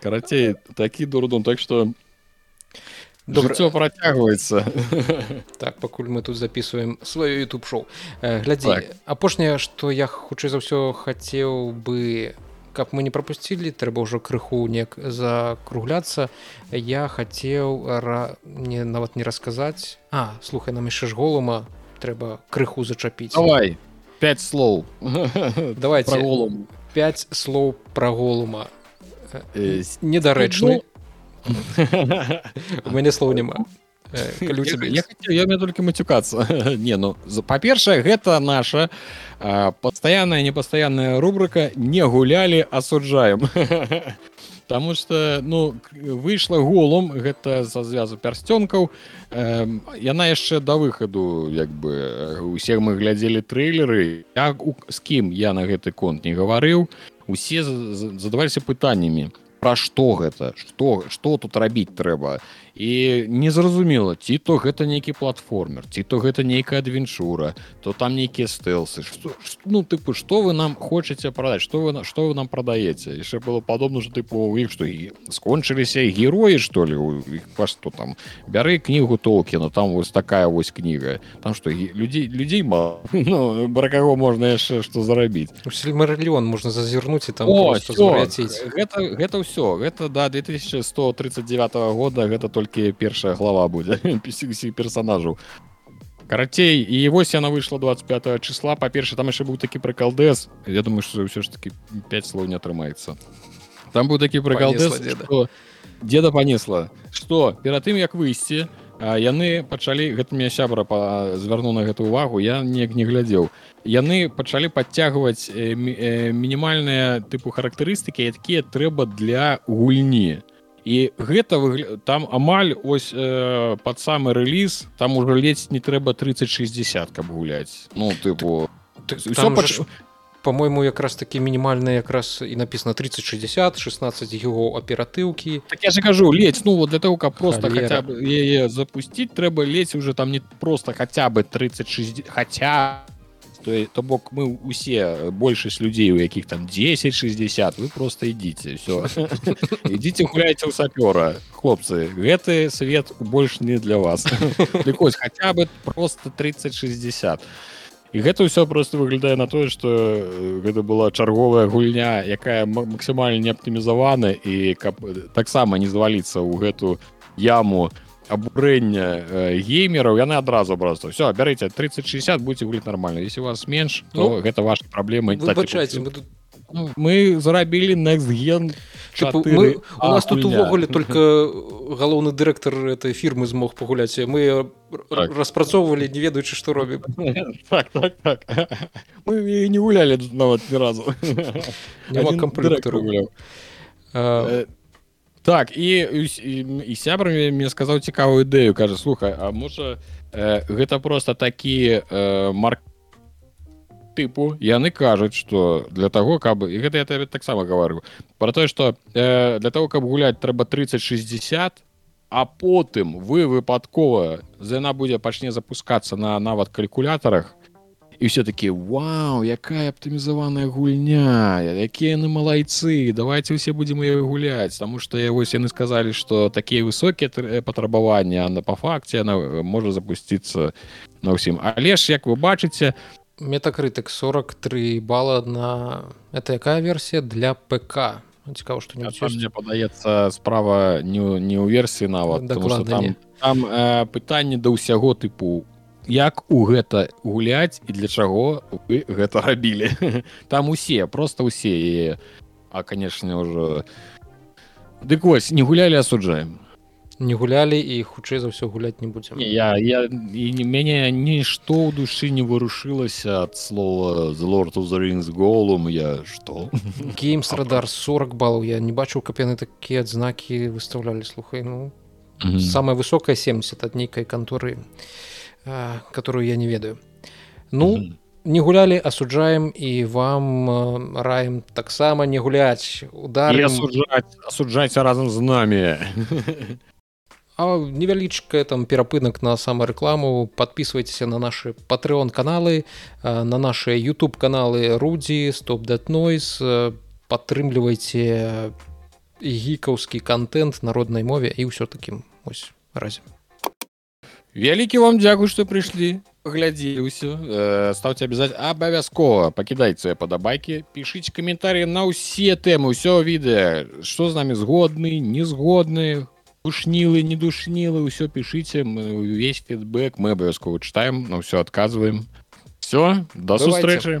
карацей такі дурдун так что все працягваецца так пакуль мы тут записываем сваё youtube шоу. Глядзі так. апошняе что я хутчэй за ўсё хацеў бы каб мы не пропусцілі трэба ўжо крыху неяк закругляцца я хацеў ра... мне нават не расказаць А слухай нам яшчэ ж голума трэба крыху зачапіць. Давай 5 слоў. Давайте. Голум 5 слоў пра голума. Э, недарэчны у мяне слоў няма только матюкацца не ну па-першае гэта наша пастаянная непастаянная рубрика не гулялі асуджаем Таму что ну выйшла голум гэта за звязу пярсцёнкаў. Э, яна яшчэ да выхаду як бы усе мы глядзелі трэйлеры як з кім я на гэты конт не гаварыў усе задаваліся пытаннямі пра што гэта что что тут рабіць трэба і незразумела ці то гэта нейкі платформер ці то гэта нейкая адвенчура то там нейкія стэлсы. Што, ну тыпу что вы нам хочаце прадаць что вы что вы нам прадаеце? Яшчэ было падобна ж тыпу у іх што скончыліся героі што ли у іх па што там бяры кнігу толкіна там вось такая вось кніга. Там што людзей людзей мало ну, бра каго можна яшчэ што зарабіць. Сельмарылён можна зазірнуць і там О, гэта гэта ўсё. Гэта да 2139 года гэта только толькі першая глава будзе персонажаў карацей і вось яна выйшла 25 числа. Па-перша там яшчэ быў такі прыкалдэс Я думаю что ўсё ж таки 5 слоў не атрымаецца там быў такі прыкалдэс деда. панесла что перад тым як выйсці яны пачалі гэта мне сябра па звярну на гэту увагу я неяк не глядзеў. Яны пачалі подцягваць э, э, мінімальныя тыпу характарыстыкі якія трэба для гульні. то і гэта вы там амаль ось э, под самы рэліз там уже ледзь не трэба 3060 каб гуляць. Ну тыпу так, пач... по-мойму якраз такі мінімальна якраз і написано 3060 16 его аператыўкі. Так я же кажу ледзь ну вот для того каб просто хотя бы яе запустить трэба ледзь уже там не просто хотя бы 3060 хотя бы то, то бок мы усе большасць людзей у якіх там 10-60 вы просто ідзіце все ідзіце гуляйце ў сапёра. Хлопцы гэты свет больш не для вас. Ось хотя бы просто 30-60 і гэта ўсё просто выглядае на тое что гэта была чарговая гульня якая максімальна не аптымізавана і каб таксама не зваліцца ў гэту яму абурэння э, геймераў яны адразу просто все бярыце 3060 будете гулять нормально. Если у вас менш то Ну, гэта ваши праблемы Выбачайце, мы тут Ну, мы зарабілі некстген Типу, мы, у нас тут увогуле только галоўны дырэктар этой фірмы змог пагуляць мы Так. распрацоўвалі не ведаючы што робім так, так, так. мы не гулялі нават ні разу. Дырэктар гуляў. Так і, і, і сябра мне- сказаў цікавую ідэю кажа слухай А можа э, гэта просто такі э, марк тыпу яны кажуць что для того каб і гэта я табе таксама гавару про тое что э, для того каб гуляць трэба 3060 а потым вы выпадкова яна будзе пачне запускацца на нават калькулятарах і все такі Вау якая аптымізаваная гульня! Якія яны малайцы давайте усе будзем ее гуляць тому что я вось яны сказалі что такія высокія тр- патрабавання на па факце она э, можа запусціцца на ўсім але ж як вы бачыце метакрытык 43 бала на это якая версія для ПК цікава што А не падаецца справа не, ў- не ў версіі нават там, там э, пытанне да ўсяго тыпу як у гэта гуляць і для чаго вы гэта рабілі. Там усе просто ўсе і а канешне ўжо. Дык вось не гулялі асуджаем не гулялі і хутчэй за ўсё гуляць не будзем. Не, я я і не мяне нішто ў душы не варушылася ад слова Lord of the Rings голум я што? Геймс радар 40 балаў я не бачыў каб яны такія адзнакі выставлялі слухай ну самая высокая 70 ад нейкай канторы а, которую я не ведаю. Ну Мгм. не гулялі асуджаем і вам э, раем таксама не гуляць І ударым асуджаць асуджайце разам з намі А невялічкая там перапынак на самарэкламу подписывайтеся на наши патreон каналы э, на наши youtube каналы рудзі стоп нойс падтрымлівайце гікаўскі контент народнай мове і ўсё такім ось разе вялікі вам дзякуй што прыйшлі глядзелі ўсё э, ставце абязаць абавязкова пакідайце падабайкі пішыць каментарі на ўсе тэмы ўсё відэа што з намі згодны незгодны душнілы не душнілы ўсё пішыце мы увесь фідбэк мы абавязкова чытаем на ўсё адказваем все до Бывайце. сустрэчы